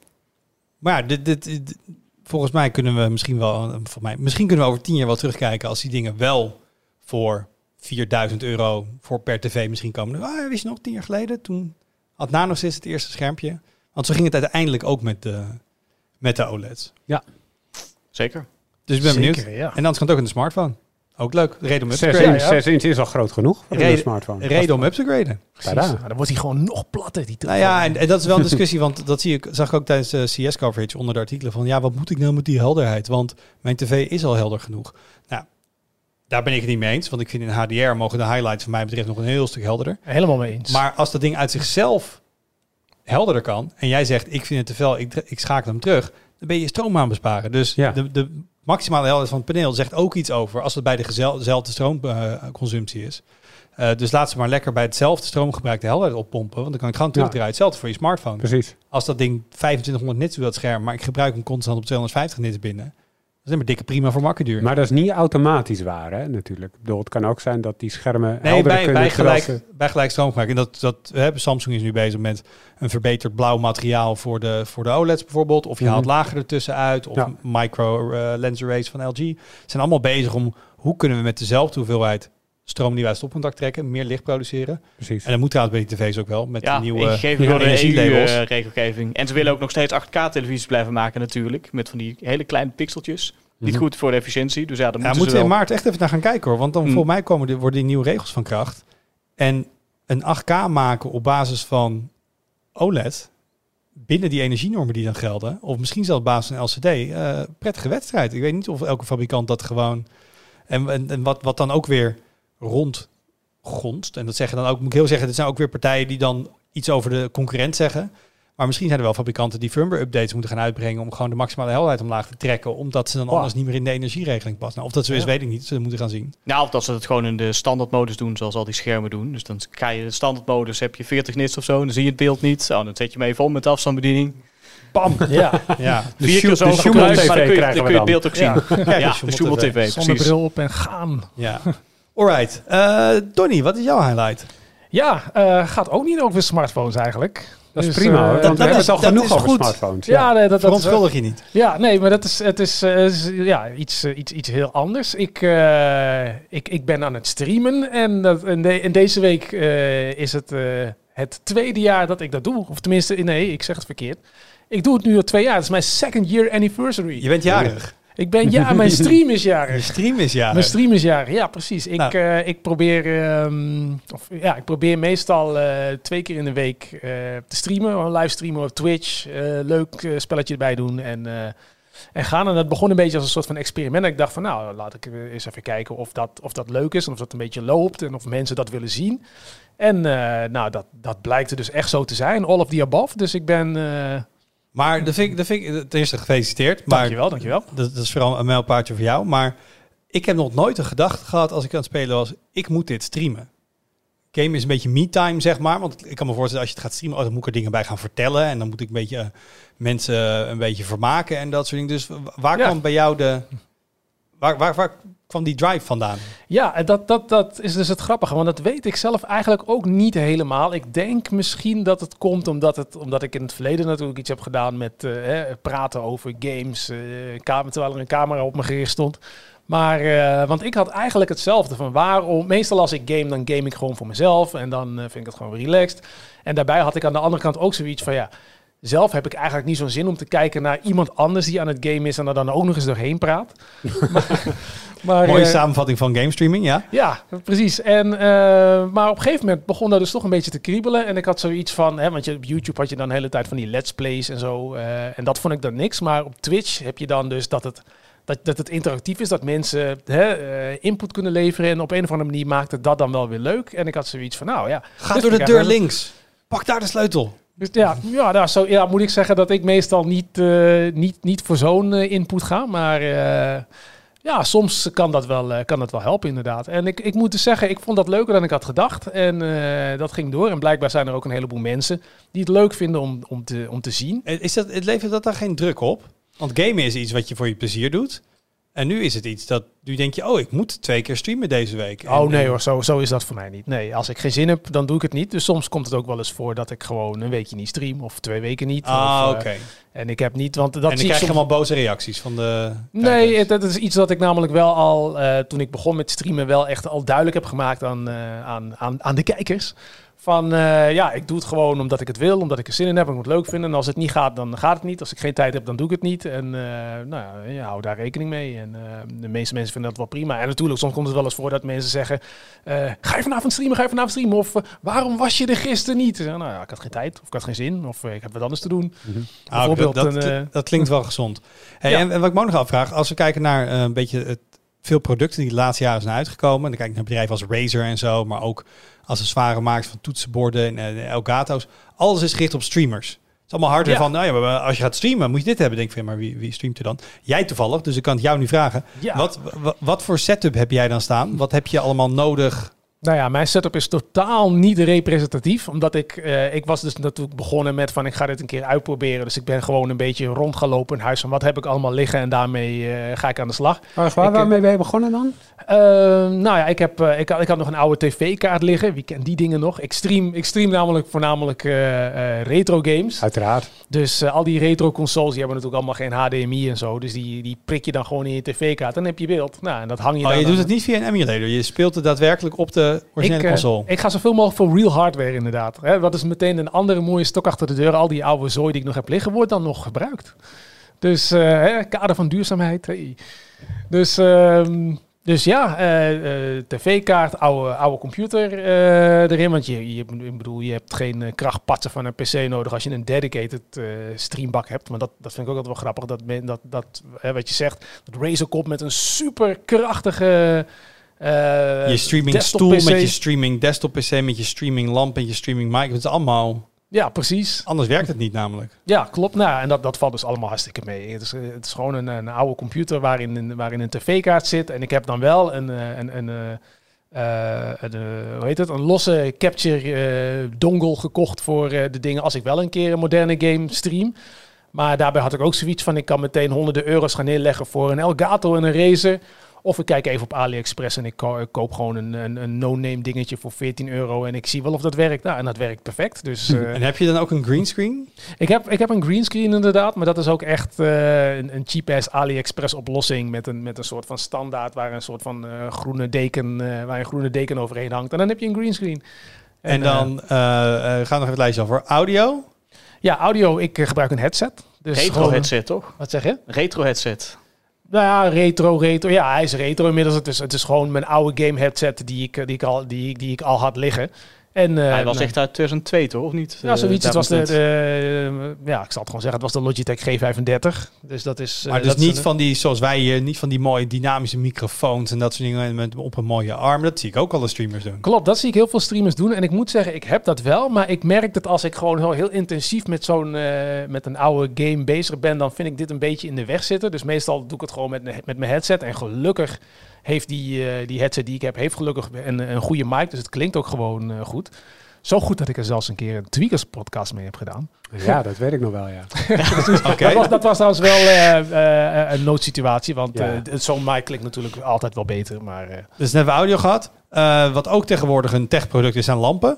Maar ja, dit, dit, dit- volgens mij kunnen we misschien wel, voor mij, misschien kunnen we over tien jaar wel terugkijken als die dingen wel voor 4000 euro voor per tv misschien komen. Ah, wist je nog, tien jaar geleden, toen had Nanosys het eerste schermpje. Want zo ging het uiteindelijk ook met de, met de OLED's. Zeker. Dus ik ben benieuwd. Zeker, ja. En dan kan het ook in de smartphone. Ook leuk. Reden om up te Zes graden. inch, is al groot genoeg voor een smartphone. Reden om up te graden. Precies. Maar dan wordt hij gewoon nog platter. Die Nou ja, en, en dat is wel een discussie, want dat zie ik, zag ik ook tijdens de CS-coverage onder de artikelen van, ja, wat moet ik nou met die helderheid? Want mijn tv is al helder genoeg. Nou, daar ben ik het niet mee eens, want ik vind in HDR mogen de highlights van mij betreft nog een heel stuk helderder. Helemaal mee eens. Maar als dat ding uit zichzelf helderder kan, en jij zegt, ik vind het te fel, ik, ik schakel hem terug, dan ben je je stroom aan besparen. Dus Ja. de, de maximale helderheid van het paneel zegt ook iets over als het bij de dezelfde stroomconsumptie is. Eh, dus laat ze maar lekker bij hetzelfde stroomgebruik de helderheid oppompen, want dan kan ik gewoon Ja. terugdraaien. Hetzelfde voor je smartphone. Precies. Als dat ding 2500 nits doet, dat scherm, maar ik gebruik hem constant op 250 nits binnen. Dat is helemaal dikke prima voor makkenduur. Maar dat is niet automatisch waar, hè, natuurlijk. Ik bedoel, het kan ook zijn dat die schermen Nee, bij, kunnen bij, gelijk, bij gelijk stroomgebruik. En dat, dat, hè, Samsung is nu bezig met een verbeterd blauw materiaal voor de, voor de OLED's bijvoorbeeld. Of je Mhm. haalt lager ertussen uit. Of Ja. micro eh, lens arrays van LG. Ze zijn allemaal bezig om hoe kunnen we met dezelfde hoeveelheid stroom die wij uit stopcontact trekken, meer licht produceren. Precies. En dat moet trouwens bij die tv's ook wel. Met Ja, de nieuwe de energielabels. EU-regelgeving. en ze willen ook nog steeds 8K-televisies blijven maken natuurlijk. Met van die hele kleine pixeltjes. Niet Mhm. goed voor de efficiëntie. Dus ja, dan Ja, moeten moeten ze we in wel... maart echt even naar gaan kijken hoor. Want dan Mm. volgens mij komen die, worden die nieuwe regels van kracht. En een 8K maken op basis van OLED binnen die energienormen die dan gelden, of misschien zelfs op basis van LCD, eh, prettige wedstrijd. Ik weet niet of elke fabrikant dat gewoon. En, en, en wat, wat dan ook weer rondgonst. En dat zeggen dan ook, moet ik heel zeggen, dit zijn ook weer partijen die dan iets over de concurrent zeggen. Maar misschien zijn er wel fabrikanten die firmware-updates moeten gaan uitbrengen om gewoon de maximale helderheid omlaag te trekken, omdat ze dan Wow. anders niet meer in de energieregeling passen. Nou, of dat zo is, Ja. weet ik niet. Ze moeten gaan zien. Nou, of dat ze het gewoon in de standaardmodus doen, zoals al die schermen doen. Dus dan ga je de standaardmodus, heb je 40 nits of zo, en dan zie je het beeld niet. Oh, dan zet je hem even om met de afstandsbediening. Bam! ja, Ja. De Vier keer zo de gebruikt, Sjoemel maar dan kun je, krijgen dan we kun je het beeld ook zien. Ja. Ja, de de Sjoemel TV, precies. zonnebril op en gaan. Ja. Alright. Eh Donnie, wat is jouw highlight? Ja, eh, gaat ook niet over smartphones eigenlijk. Dat is Dus, prima, eh, hoor, dat- want we hebben het al genoeg is over goed. smartphones. Ja, nee, dat, dat is, Verontschuldig je niet. ja, nee, maar dat is, het is eh, is, ja, iets, iets, iets heel anders. Ik, eh, ik, ik ben aan het streamen en, dat, en, de- en deze week eh, is het eh, het tweede jaar dat ik dat doe. Of tenminste, nee, ik zeg het verkeerd. Ik doe het nu al twee jaar. Het is mijn second year anniversary. Je bent jarig. Ik ben, ja, mijn stream is Je jarig. stream is jarig. Mijn stream is jarig, ja precies. Ik, Nou. eh, ik, probeer, ehm, of, ja, ik probeer meestal eh, twee keer in de week eh, te streamen. Live streamen op Twitch. leuk spelletje erbij doen en, en gaan. En dat begon een beetje als een soort van experiment. En ik dacht van nou, laat ik eens even kijken of dat, of dat leuk is. En of dat een beetje loopt en of mensen dat willen zien. En nou, dat, dat blijkt er dus echt zo te zijn. All of the above. Dus ik ben... Maar dat vind ik, dat vind ik ten eerste gefeliciteerd. Maar Dankjewel, dankjewel. Dat, dat is vooral een mijlpaardje voor jou. Maar ik heb nog nooit een gedachte gehad als ik aan het spelen was, ik moet dit streamen. Game is een beetje me-time, zeg maar. Want ik kan me voorstellen, als je het gaat streamen, oh, dan moet ik er dingen bij gaan vertellen. En dan moet ik een beetje eh, mensen een beetje vermaken en dat soort dingen. Dus waar Ja. kwam bij jou de... Waar, waar, waar kwam die drive vandaan? Ja, dat, dat, dat is dus het grappige, want dat weet ik zelf eigenlijk ook niet helemaal. Ik denk misschien dat het komt omdat, het, omdat ik in het verleden natuurlijk iets heb gedaan met eh, praten over games, eh, terwijl er een camera op me gericht stond. Maar, eh, want ik had eigenlijk hetzelfde van waarom, meestal als ik game, dan game ik gewoon voor mezelf en dan vind ik het gewoon relaxed. En daarbij had ik aan de andere kant ook zoiets van ja, zelf heb ik eigenlijk niet zo'n zin om te kijken naar iemand anders die aan het game is en er dan ook nog eens doorheen praat. maar, maar, Mooie eh, samenvatting van game streaming, ja? ja, precies. En, eh, maar op een gegeven moment begon dat dus toch een beetje te kriebelen. En ik had zoiets van, hè, want je, op YouTube had je dan de hele tijd van die let's plays en zo. eh, en dat vond ik dan niks. Maar op Twitch heb je dan dus dat het, dat, dat het interactief is. Dat mensen hè, eh, input kunnen leveren. En op een of andere manier maakte dat dan wel weer leuk. En ik had zoiets van, nou ja. Ga door vind de deur links. Pak daar de sleutel. Dus ja, ja, nou, zo, ja, moet ik zeggen dat ik meestal niet, eh, niet, niet voor zo'n eh, input ga. Maar eh, ja, soms kan dat, wel, kan dat wel helpen inderdaad. En ik, ik moet dus zeggen, ik vond dat leuker dan ik had gedacht. En dat ging door. En blijkbaar zijn er ook een heleboel mensen die het leuk vinden om, om, te, om te zien. Is dat, het levert dat daar geen druk op? Want gamen is iets wat je voor je plezier doet. En nu is het iets dat, nu denk je, oh, ik moet twee keer streamen deze week. Oh En- nee hoor, zo, zo is dat voor mij niet. Nee, als ik geen zin heb, dan doe ik het niet. Dus soms komt het ook wel eens voor dat ik gewoon een weekje niet stream. Of twee weken niet. Ah, of, oké. eh, en ik heb niet, want dat en dan zie krijg je soms- allemaal boze reacties van de... Nee, kijkers. dat is iets dat ik namelijk wel al, eh, toen ik begon met streamen, wel echt al duidelijk heb gemaakt aan, eh, aan, aan, aan de kijkers. Van eh, ja, ik doe het gewoon omdat ik het wil, omdat ik er zin in heb, ik het leuk vind. En als het niet gaat, dan gaat het niet. Als ik geen tijd heb, dan doe ik het niet. En eh, nou ja, hou daar rekening mee. En eh, de meeste mensen vinden dat wel prima. En natuurlijk, soms komt het wel eens voor dat mensen zeggen: Ga je vanavond streamen? Ga je vanavond streamen? Of waarom was je er gisteren niet? Nou ja, ik had geen tijd, of ik had geen zin, of ik heb wat anders te doen. Bijvoorbeeld dat, dat klinkt wel gezond. Hey, Ja. en, en wat ik me ook nog afvraag, als we kijken naar een beetje het, veel producten die de laatste jaren zijn uitgekomen, dan kijk ik naar bedrijven als Razer en zo, maar ook accessoires maakt van toetsenborden en eh, Elgato's. Alles is gericht op streamers. Het is allemaal hardware Ja. van, nou ja, maar als je gaat streamen, moet je dit hebben. Denk van, ja, maar wie, wie streamt er dan? Jij toevallig, dus ik kan het jou nu vragen. Ja. Wat, wa- wat voor setup heb jij dan staan? Wat heb je allemaal nodig? Nou ja, mijn setup is totaal niet representatief. Omdat ik, eh, ik was dus natuurlijk begonnen met van ik ga dit een keer uitproberen. Dus ik ben gewoon een beetje rond gaan lopen in huis van wat heb ik allemaal liggen en daarmee eh, ga ik aan de slag. Waar, waar, Ik, eh, waarmee ben je begonnen dan? Eh, nou ja, ik, heb, eh, ik, had, ik had nog een oude tv-kaart liggen. Wie kent die dingen nog? Ik stream, ik stream namelijk voornamelijk eh, eh, retro games. Uiteraard. Dus al die retro consoles, die hebben natuurlijk allemaal geen HDMI en zo. Dus die, die prik je dan gewoon in je tv-kaart. Dan heb je beeld. Nou, en dat hang je Oh, dan je aan- doet het niet via een emulator. Je speelt het daadwerkelijk op de originele ik, eh, console. ik ga zoveel mogelijk voor real hardware inderdaad. Hè, wat is meteen een andere mooie stok achter de deur. Al die oude zooi die ik nog heb liggen, wordt dan nog gebruikt. Dus eh, hè, kader van duurzaamheid. hey. Dus, ehm, dus ja, eh, tv-kaart, oude, oude computer erin. Want je, je, ik bedoel, je hebt geen krachtpatsen van een PC nodig als je een dedicated streambak hebt. Maar dat, dat vind ik ook altijd wel grappig. Dat, men, dat, dat hè, wat je zegt, dat Razer komt met een super eh, je streaming stoel PC. met je streaming desktop PC, met je streaming lamp en je streaming mic. Het is allemaal... Ja, precies. Anders werkt het niet namelijk. Ja, klopt. Nou, en dat, dat valt dus allemaal hartstikke mee. Het is, eh, het is gewoon een, een oude computer waarin, een- waarin een tv-kaart zit. En ik heb dan wel een, eh, een, een, een, hoe heet het? een losse capture eh, dongle gekocht voor de dingen als ik wel een keer een moderne game stream. Maar daarbij had ik ook zoiets van, ik kan meteen honderden euro's gaan neerleggen voor een Elgato en een Razer. Of ik kijk even op AliExpress en ik, ko- ik koop gewoon een, een, een no-name dingetje voor 14 euro. En ik zie wel of dat werkt. Nou, en dat werkt perfect. Dus, eh, En heb je dan ook een greenscreen? ik heb, ik heb een greenscreen inderdaad, maar dat is ook echt eh, een, een cheap-ass AliExpress oplossing met een, met een soort van standaard waar een soort van eh, groene deken, eh, waar een groene deken overheen hangt. En dan heb je een greenscreen. En, eh, dan gaan we nog even het lijstje over. Audio? ja, audio, ik gebruik een headset. Dus Retro gewoon- headset, toch? Wat zeg je? Retro headset. Nou ja, retro, retro. Ja, hij is retro inmiddels. Het is, het is gewoon mijn oude game headset die ik, eh, die ik, al, die, die ik al had liggen. En, uh, Hij was echt uit 2002 toch, of niet? Ja, zoiets. Het was de, de, ja, ik zal het gewoon zeggen, het was de Logitech G35. Dus dat is. Maar uh, dus dat niet is van die, zoals wij hier, niet van die mooie dynamische microfoons en dat soort dingen met, op een mooie arm. Dat zie ik ook alle streamers doen. Klopt, dat zie ik heel veel streamers doen. En ik moet zeggen, ik heb dat wel. Maar ik merk dat als ik gewoon heel, heel intensief met zo'n uh, met een oude game bezig ben, dan vind ik dit een beetje in de weg zitten. Dus meestal doe ik het gewoon met, met mijn headset. En gelukkig heeft die, uh, die headset die ik heb, heeft gelukkig een, een goede mic. Dus het klinkt ook gewoon uh, goed. Zo goed dat ik er zelfs een keer een Tweakers podcast mee heb gedaan. Ja, dat weet ik nog wel, ja. okay. dat, was, dat was trouwens wel uh, uh, een noodsituatie, want ja. zo'n mic klinkt natuurlijk altijd wel beter. Maar, Dus net hebben we audio gehad. wat ook tegenwoordig een techproduct is, zijn lampen.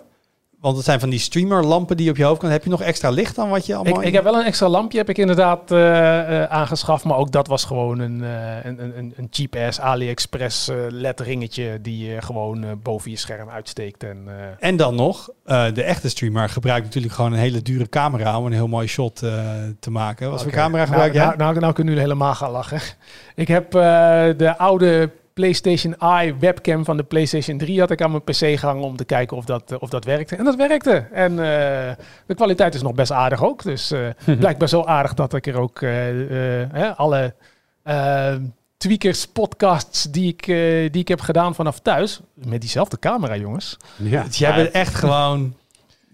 Want het zijn van die streamerlampen die op je hoofd kan. Heb je nog extra licht dan wat je allemaal... Ik, ik heb wel een extra lampje heb ik inderdaad uh, uh, aangeschaft. Maar ook dat was gewoon een, uh, een, een, een cheap-ass AliExpress LED-ringetje... die je gewoon boven je scherm uitsteekt. En, en dan nog, de echte streamer gebruikt natuurlijk gewoon een hele dure camera... om een heel mooi shot te maken. Wat okay. voor camera gebruik nou, jij? Nou, nou, nou kunnen jullie helemaal gaan lachen. Ik heb de oude PlayStation Eye webcam van de PlayStation 3 had ik aan mijn PC gehangen om te kijken of dat, of dat werkte. En dat werkte. En uh, de kwaliteit is nog best aardig ook. Dus uh, blijkbaar zo aardig dat ik er ook uh, alle tweakers podcasts die ik, die ik heb gedaan vanaf thuis, met diezelfde camera jongens. Ja. Dus jij bent echt gewoon...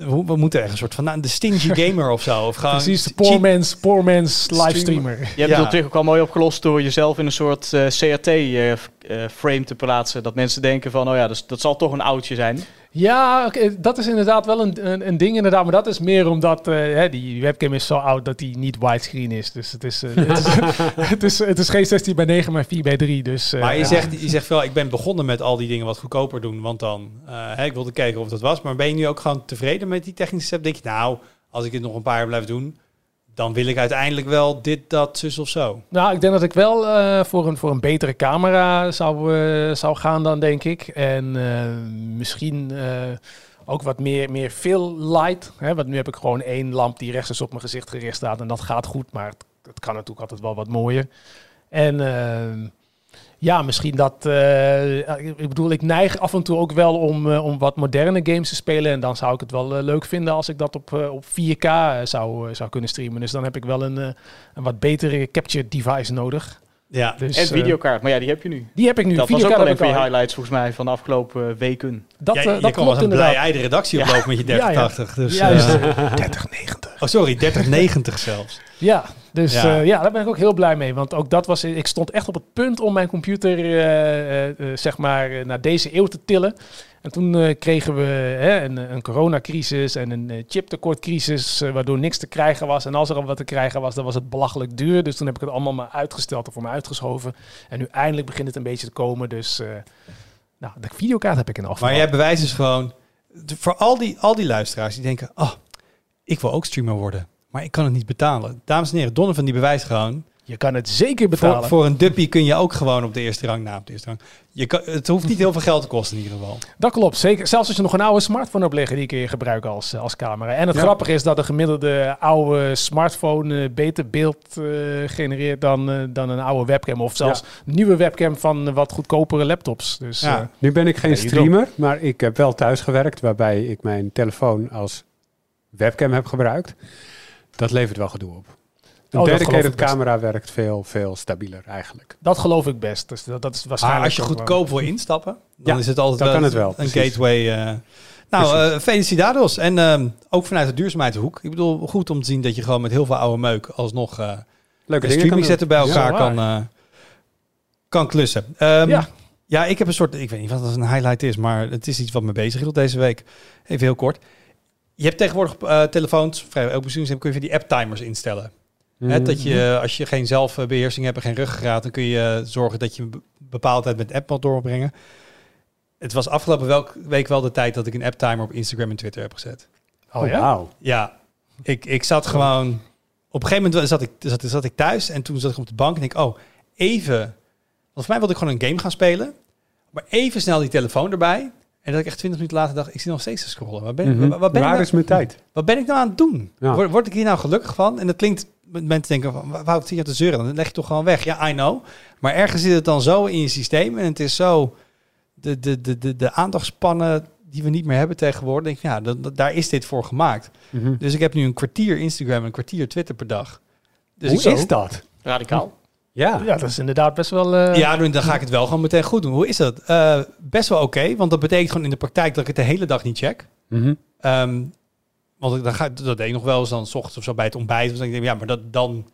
We, we moeten echt een soort van nou, de stingy gamer of zo. Of gewoon Precies, de poor man's, poor man's livestreamer. Je hebt ja. het natuurlijk ook al mooi opgelost door jezelf in een soort uh, CRT-frame uh, uh, te plaatsen. Dat mensen denken van, oh ja, dus, dat zal toch een oudje zijn. Ja, okay, dat is inderdaad wel een, een, een, ding inderdaad. Maar dat is meer omdat uh, hè, die webcam is zo oud dat die niet widescreen is. Dus het is, uh, het, is het, is, het is geen 16 bij 9, maar 4 bij 3. Dus, uh, maar je, ja. zegt, je zegt wel, ik ben begonnen met al die dingen wat goedkoper doen. Want dan, hè, ik wilde kijken of dat was. Maar ben je nu ook gewoon tevreden met die technische step? Denk je, nou, als ik het nog een paar jaar blijf doen dan wil ik uiteindelijk wel dit, dat, zus of zo. Nou, ik denk dat ik wel uh, voor, een, voor een betere camera zou, uh, zou gaan dan, denk ik. En uh, misschien ook wat meer, meer veel light. Hè? Want nu heb ik gewoon één lamp die rechts op mijn gezicht gericht staat. En dat gaat goed, maar het, het kan natuurlijk altijd wel wat mooier. En ja, misschien dat. Uh, ik bedoel, ik neig af en toe ook wel om, uh, om wat moderne games te spelen. En dan zou ik het wel uh, leuk vinden als ik dat op, op 4K zou, zou kunnen streamen. Dus dan heb ik wel een, een wat betere capture device nodig. Ja, dus, en videokaart. Maar ja, die heb je nu. Die heb ik nu. Dat was ook wel een van je highlights volgens mij van de afgelopen weken. Dat, ja, dat je wel een blij ei de redactie ja. oplopen met je 3080. Ja, ja. Dus, Juist, 3090. Oh, sorry, 3090 zelfs. Ja, dus ja. Uh, ja, daar ben ik ook heel blij mee. Want ook dat was, ik stond echt op het punt om mijn computer, uh, uh, zeg maar, naar deze eeuw te tillen. En toen kregen we hè, een, een coronacrisis en een chiptekortcrisis, waardoor niks te krijgen was. En als er al wat te krijgen was, dan was het belachelijk duur. Dus toen heb ik het allemaal maar uitgesteld en voor me uitgeschoven. En nu eindelijk begint het een beetje te komen. Dus nou, de videokaart heb ik in afval. Maar jij bewijst dus gewoon, voor al die, al die luisteraars die denken, oh, ik wil ook streamer worden. Maar ik kan het niet betalen. Dames en heren, Donovan die bewijst gewoon. Je kan het zeker betalen. Voor, voor een duppie kun je ook gewoon op de eerste rang na op de eerste rang. Je kan, het hoeft niet heel veel geld te kosten in ieder geval. Dat klopt, zeker. Zelfs als je nog een oude smartphone hebt liggen, die kun je gebruiken als, als camera. En het ja. grappige is dat de gemiddelde oude smartphone uh, beter beeld uh, genereert dan, uh, dan een oude webcam. Of zelfs ja. nieuwe webcam van wat goedkopere laptops. Dus, ja. Nu ben ik geen streamer, maar ik heb wel thuis gewerkt, waarbij ik mijn telefoon als webcam heb gebruikt. Dat levert wel gedoe op. Een oh, dedicated camera werkt veel, veel stabieler eigenlijk. Dat geloof ik best. Dus dat, dat is waarschijnlijk ah, als je goedkoop wil instappen, dan ja, is het altijd dan kan het wel, een precies. gateway. Uh, nou, uh, felicitados. En uh, ook vanuit de duurzaamheidshoek. Ik bedoel, goed om te zien dat je gewoon met heel veel oude meuk alsnog uh, Leuke streaming zetten bij elkaar ja, kan, kan klussen. Um, ja. ja, ik heb een soort, ik weet niet wat dat een highlight is, maar het is iets wat me bezig hield deze week. Even heel kort. Je hebt tegenwoordig uh, telefoons, vrij elk bestuurssysteem, kun je die app-timers instellen. He, dat je, als je geen zelfbeheersing hebt en geen ruggengraat, dan kun je zorgen dat je een bepaalde tijd met app moet doorbrengen. Het was afgelopen week wel de tijd dat ik een app-timer op Instagram en Twitter heb gezet. Oh, ja? Wow. Ja, ik, ik zat gewoon... Op een gegeven moment zat ik, zat, zat ik thuis en toen zat ik op de bank en ik, oh, even... Want voor mij wilde ik gewoon een game gaan spelen. Maar even snel die telefoon erbij. En dat ik echt 20 minuten later dacht, ik zit nog steeds te scrollen. Waar ben, mm -hmm. waar, waar ben Waar ik is mijn tijd? Wat ben ik nou aan het doen? Ja. Word, word, ik hier nou gelukkig van? En dat klinkt, mensen denken van, waarom zit je te zeuren? Dan leg je toch gewoon weg. Ja, I know. Maar ergens zit het dan zo in je systeem en het is zo, de, de, de, de, de aandachtspannen die we niet meer hebben tegenwoordig. Denk ik, ja, dat, dat- daar is dit voor gemaakt. Mhm. Dus ik heb nu een kwartier Instagram en een kwartier Twitter per dag. Dus Hoe is dat? Radicaal. Ja. Ja, dat is inderdaad best wel... eh, Ja, dan dan ga ik het wel gewoon meteen goed doen. Hoe is dat? Eh, best wel oké, want dat betekent gewoon in de praktijk dat ik het de hele dag niet check. Mhm. Ehm, want dan ga, dat deed ik nog wel eens dan s ochtends of zo bij het ontbijt. Dus dan denk ik, ja, maar dat, dan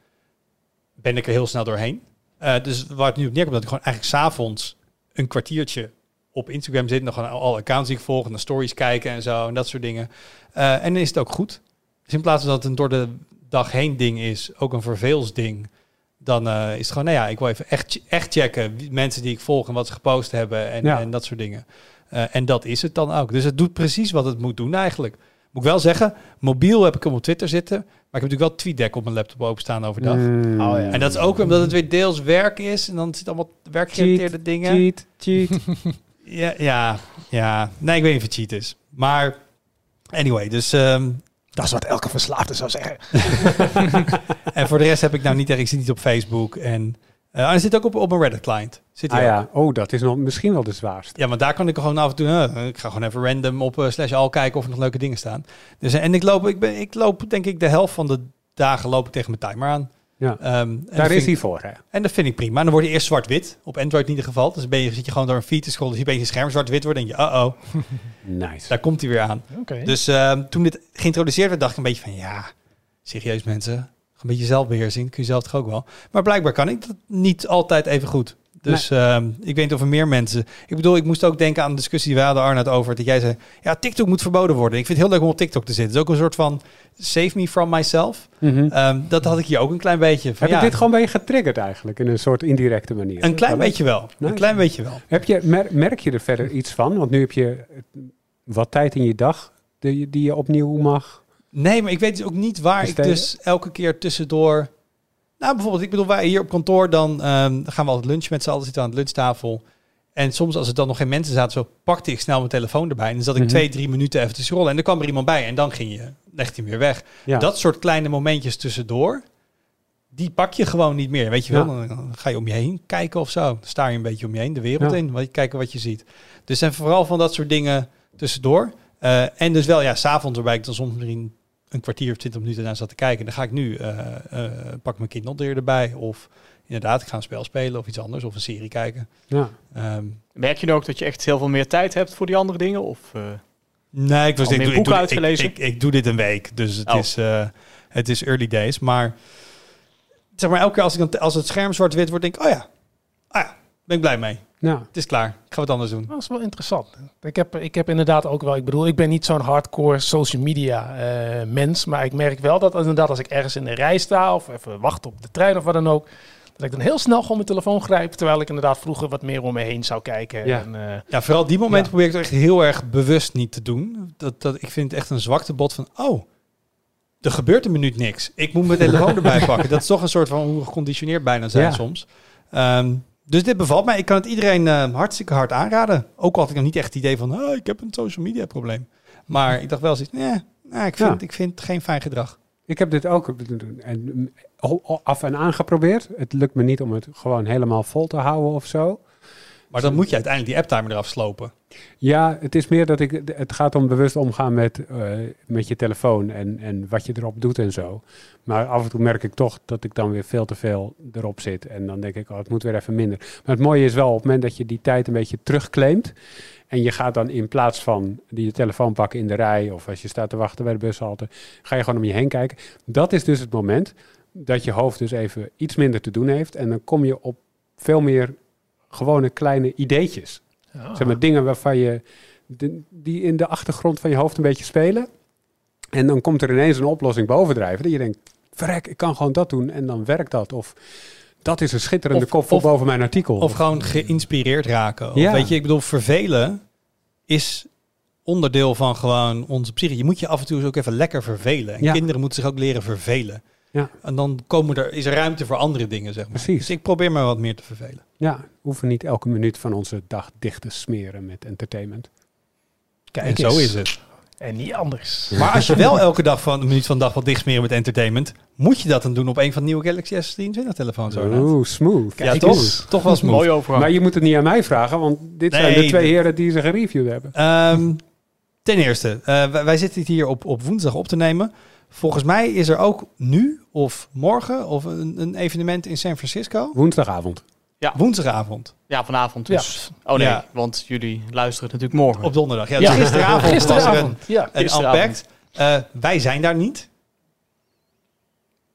ben ik er heel snel doorheen. Eh, dus waar het nu op neerkomt, dat ik gewoon eigenlijk s'avonds een kwartiertje op Instagram zit. En dan gewoon alle accounts die ik volg en de stories kijken en zo en dat soort dingen. Eh, en dan is het ook goed. Dus in plaats van dat het een door de dag heen ding is, ook een verveelsding. Dan eh, is het gewoon, nou ja, ik wil even echt, echt checken wie, mensen die ik volg en wat ze gepost hebben en, Ja. en dat soort dingen. En dat is het dan ook. Dus het doet precies wat het moet doen eigenlijk. Moet ik wel zeggen, mobiel heb ik hem op Twitter zitten. Maar ik heb natuurlijk wel TweetDeck op mijn laptop openstaan overdag. Mm. Oh, ja. En dat is ook weer omdat het weer deels werk is. En dan zit allemaal werkgerelateerde dingen. Cheat, cheat. Ja, ja, ja. Nee, ik weet niet of het cheat is. Maar anyway, dus... ehm, Dat is wat elke verslaafde zou zeggen. en voor de rest heb ik nou niet echt... Ik zit niet op Facebook. En uh, hij zit ook op, op een Reddit client. Zit hij ah ja, oh, dat is nog misschien wel de zwaarste. Ja, maar daar kan ik gewoon af en toe... eh, ik ga gewoon even random op eh, slash al kijken of er nog leuke dingen staan. Dus, en ik loop, ik, ben, ik loop denk ik de helft van de dagen loop ik tegen mijn timer aan. Ja. Ehm, Daar is ik- hij voor, hè? En dat vind ik prima. En dan word je eerst zwart-wit. Op Android in ieder geval. Dus dan ben je, zit je gewoon door een feed te scrollen. Dus je ben je scherm zwart-wit wordt. En je, uh-oh, Nice. daar komt hij weer aan. Oké. Dus ehm, toen dit geïntroduceerd werd, dacht ik een beetje van... Ja, serieus mensen. Een beetje zelfbeheersing. Kun je zelf toch ook wel. Maar blijkbaar kan ik dat niet altijd even goed. Dus ehm, ik weet niet of er meer mensen... Ik bedoel, ik moest ook denken aan de discussie die we hadden, Arnoud, over... dat jij zei, ja, TikTok moet verboden worden. Ik vind het heel leuk om op TikTok te zitten. Het is ook een soort van save me from myself. Mhm. Ehm, dat had ik hier ook een klein beetje. Van, Heb je dit gewoon bij je getriggerd eigenlijk, in een soort indirecte manier? Een klein beetje wel. Nice. Een klein beetje wel. Heb je, mer- merk je er verder iets van? Want nu heb je wat tijd in je dag die, die je opnieuw mag. Nee, maar ik weet dus ook niet waar ik dus elke keer tussendoor... Nou, bijvoorbeeld, ik bedoel, wij hier op kantoor, dan, ehm, gaan we altijd lunchen met z'n allen, zitten aan de lunchtafel. En soms als er dan nog geen mensen zaten, zo pakte ik snel mijn telefoon erbij. En dan zat ik Mhm. twee, drie minuten even te scrollen. En dan kwam er iemand bij en dan ging je, legde hij weer weg. Ja. Dat soort kleine momentjes tussendoor, die pak je gewoon niet meer. Weet je wel, Ja. dan, ga je om je heen kijken of zo. Dan sta je een beetje om je heen, de wereld Ja. in, kijken wat je ziet. Dus en vooral van dat soort dingen tussendoor. Eh, en dus wel, ja, s'avonds waarbij ik dan soms misschien een kwartier of twintig minuten naar zat te kijken. Dan ga ik nu, eh, eh, pak mijn Kindle er erbij. Of inderdaad, ik ga een spel spelen of iets anders. Of een serie kijken. Ja. Ehm, Merk je nou ook dat je echt heel veel meer tijd hebt voor die andere dingen? Of, eh, nee, ik was Al ik doe, ik, doe, ik, uitgelezen? ik, ik doe dit een week. Dus het, Oh. is, eh, het is early days. Maar zeg maar, elke keer als, ik dan, als het scherm zwart-wit wordt, denk ik, oh ja, ah ja, ben ik blij mee. Ja. Het is klaar. Ik ga wat anders doen. Dat is wel interessant. Ik heb, ik heb inderdaad ook wel, ik bedoel, ik ben niet zo'n hardcore social media eh, mens, maar ik merk wel dat inderdaad als ik ergens in de rij sta of even wacht op de trein of wat dan ook, dat ik dan heel snel gewoon mijn telefoon grijp, terwijl ik inderdaad vroeger wat meer om me heen zou kijken. Ja. En, eh, Ja, vooral die momenten Ja. probeer ik het echt heel erg bewust niet te doen. Dat, dat, ik vind het echt een zwaktebod van, oh, er gebeurt een minuut niks. Ik moet mijn telefoon erbij pakken. Dat is toch een soort van hoe geconditioneerd bijna zijn Ja. soms. Ehm, dus dit bevalt mij. Ik kan het iedereen eh, hartstikke hard aanraden. Ook al had ik nog niet echt het idee van, oh, ik heb een social media probleem. Maar ik dacht wel eens, nee, nee ik, vind, Ja. ik vind het geen fijn gedrag. Ik heb dit ook en, af en aan geprobeerd. Het lukt me niet om het gewoon helemaal vol te houden of zo. Maar dan moet je uiteindelijk die apptimer eraf slopen. Ja, het is meer dat ik. Het gaat om bewust omgaan met, eh, met je telefoon en, en wat je erop doet en zo. Maar af en toe merk ik toch dat ik dan weer veel te veel erop zit. En dan denk ik, oh, het moet weer even minder. Maar het mooie is wel, op het moment dat je die tijd een beetje terugclaimt. En je gaat dan in plaats van die je telefoon pakken in de rij. of als je staat te wachten bij de bushalte. ga je gewoon om je heen kijken. Dat is dus het moment dat je hoofd dus even iets minder te doen heeft. En dan kom je op veel meer gewone kleine ideetjes. ja. Zeg maar dingen waarvan je die in de achtergrond van je hoofd een beetje spelen. En dan komt er ineens een oplossing bovendrijven. Dat je denkt, verrek, ik kan gewoon dat doen en dan werkt dat. Of dat is een schitterende Of- kop of- boven mijn artikel. Of gewoon geïnspireerd raken. Of Ja. weet je, ik bedoel, vervelen is onderdeel van gewoon onze psyche. Je moet je af en toe ook even lekker vervelen. En Ja. kinderen moeten zich ook leren vervelen. Ja. En dan komen er, is er ruimte voor andere dingen, zeg maar. Precies. Dus ik probeer me wat meer te vervelen. Ja, we hoeven niet elke minuut van onze dag dicht te smeren met entertainment. Kijk en zo is het. En niet anders. Maar als je wel elke dag van een minuut van de dag wat dichtsmeren met entertainment, moet je dat dan doen op een van de nieuwe Galaxy S23 telefoons. Oeh, smooth. ja, kijk toch? eens. Toch wel smooth. Mooi overgang. Maar je moet het niet aan mij vragen, want dit zijn de twee heren die ze gereviewd hebben. Ehm, ten eerste, eh, wij, wij zitten het hier op, op woensdag op te nemen. Volgens mij is er ook nu of morgen of een, een evenement in San Francisco. Woensdagavond. Woensdagavond. Ja, vanavond Ja. dus. Oh nee, Ja. want jullie luisteren natuurlijk morgen. Op donderdag. Ja, Ja. dus gisteravond, was er een, Gisteravond, ja. een Gisteravond. Unpacked. Eh, wij zijn daar niet.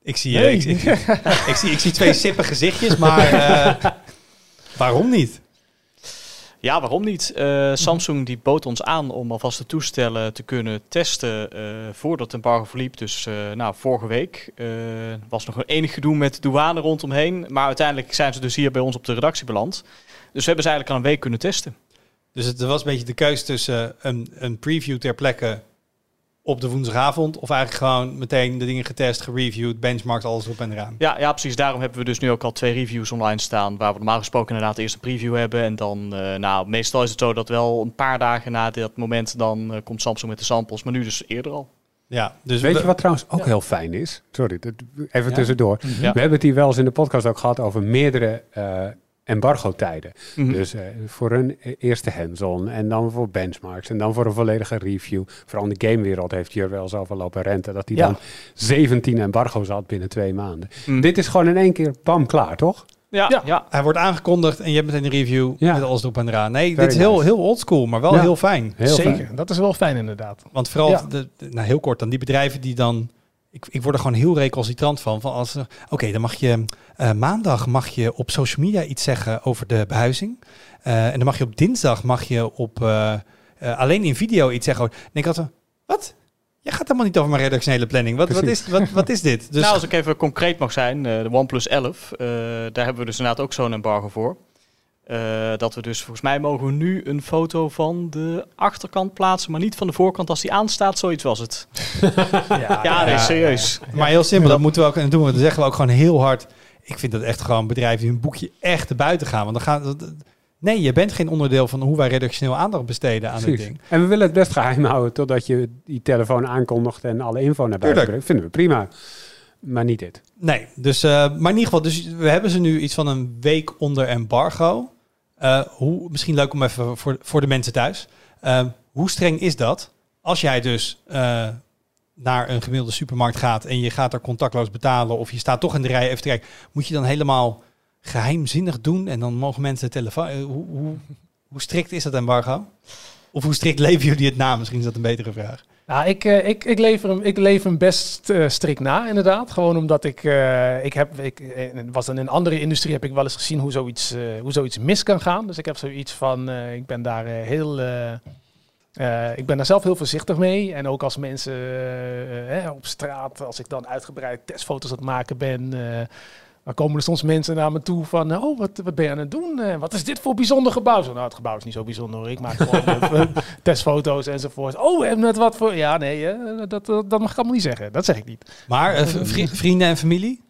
Ik zie, eh, Nee. ik, zie, ik, zie, ik zie twee sippe gezichtjes, maar eh, waarom niet? Ja, waarom niet? Eh, Samsung die bood ons aan om alvast de toestellen te kunnen testen eh, voordat het embargo verliep. Dus eh, nou, vorige week was nog een enig gedoe met douane rondomheen. Maar uiteindelijk zijn ze dus hier bij ons op de redactie beland. Dus we hebben ze eigenlijk al een week kunnen testen. Dus het was een beetje de keuze tussen een, een preview ter plekke op de woensdagavond... of eigenlijk gewoon meteen de dingen getest, gereviewd, benchmarked, alles op en eraan. Ja, ja, precies. Daarom hebben we dus nu ook al twee reviews online staan. Waar we normaal gesproken inderdaad eerst een preview hebben. En dan, eh, nou, meestal is het zo dat wel een paar dagen na dat moment... dan eh, komt Samsung met de samples. Maar nu dus eerder al. Ja, dus Weet we- je wat trouwens ook Ja. heel fijn is? Sorry, dat- even Ja? tussendoor. Ja. We hebben het hier wel eens in de podcast ook gehad over meerdere eh embargo-tijden. Mhm. Dus eh, voor een e- eerste hands-on en dan voor benchmarks en dan voor een volledige review. Vooral in de gamewereld heeft hier wel over lopen rente dat hij Ja. dan 17 embargo's had binnen twee maanden. Mhm. Dit is gewoon in één keer bam klaar, toch? ja, Ja. ja. Hij wordt aangekondigd en je hebt meteen een review Ja. met alles erop en eraan. Nee, Very dit is heel, nice. heel oldschool, maar wel Ja. heel fijn. Heel Zeker, fijn. dat is wel fijn inderdaad. Want vooral, Ja. de, de- nou heel kort dan, die bedrijven die dan... Ik, ik word er gewoon heel recalcitrant van. van als, ze- Oké, dan mag je eh, maandag mag je op social media iets zeggen over de behuizing. Eh, en dan mag je op dinsdag mag je op, eh, eh, alleen in video iets zeggen. over- denk ik altijd, wat? Je gaat helemaal niet over mijn redactionele planning. Wat, wat, is, wat, wat is dit? Dus nou, als ik even concreet mag zijn, eh, de OnePlus 11, eh, daar hebben we dus inderdaad ook zo'n embargo voor. Eh, dat we dus, volgens mij mogen we nu een foto van de achterkant plaatsen, maar niet van de voorkant als die aanstaat. Zoiets was het. Ja, Ja, nee, serieus. Maar heel simpel, dat moeten we ook en doen we. Dat zeggen we ook gewoon heel hard. Ik vind dat echt gewoon bedrijven die hun boekje echt te buiten gaan. Want dan gaat dat- Nee, je bent geen onderdeel van hoe wij redactioneel aandacht besteden aan dit Precies. ding. En we willen het best geheim houden totdat je die telefoon aankondigt en alle info naar buiten brengt. Vinden we prima. Maar niet dit. Nee, dus, eh, maar in ieder geval, dus we hebben ze nu iets van een week onder embargo. Eh, hoe, misschien leuk om even voor, voor de mensen thuis. Eh, hoe streng is dat als jij dus eh, naar een gemiddelde supermarkt gaat en je gaat er contactloos betalen of je staat toch in de rij even te kijken, moet je dan helemaal geheimzinnig doen en dan mogen mensen telefoon. eh, hoe, hoe, hoe strikt is dat embargo? Of hoe strikt leven jullie het na? Misschien is dat een betere vraag. Nou, ik, eh, ik, ik, lever hem, ik lever hem best eh, strikt na, inderdaad. Gewoon omdat ik, eh, ik heb, ik, was in een andere industrie, heb ik wel eens gezien hoe zoiets, hoe zoiets mis kan gaan. Dus ik heb zoiets van, ik ben daar heel, ik ben daar zelf heel voorzichtig mee. En ook als mensen op straat, als ik dan uitgebreid testfoto's aan het maken ben, dan komen er soms mensen naar me toe van, oh, wat, wat ben je aan het doen? Eh, wat is dit voor bijzonder gebouw? Zo, nou, het gebouw is niet zo bijzonder hoor. Ik maak gewoon eh, testfoto's enzovoort. Oh, en met wat voor... Ja, nee, eh, dat, dat, dat mag ik allemaal niet zeggen. Dat zeg ik niet. Maar eh, vri- vrienden en familie?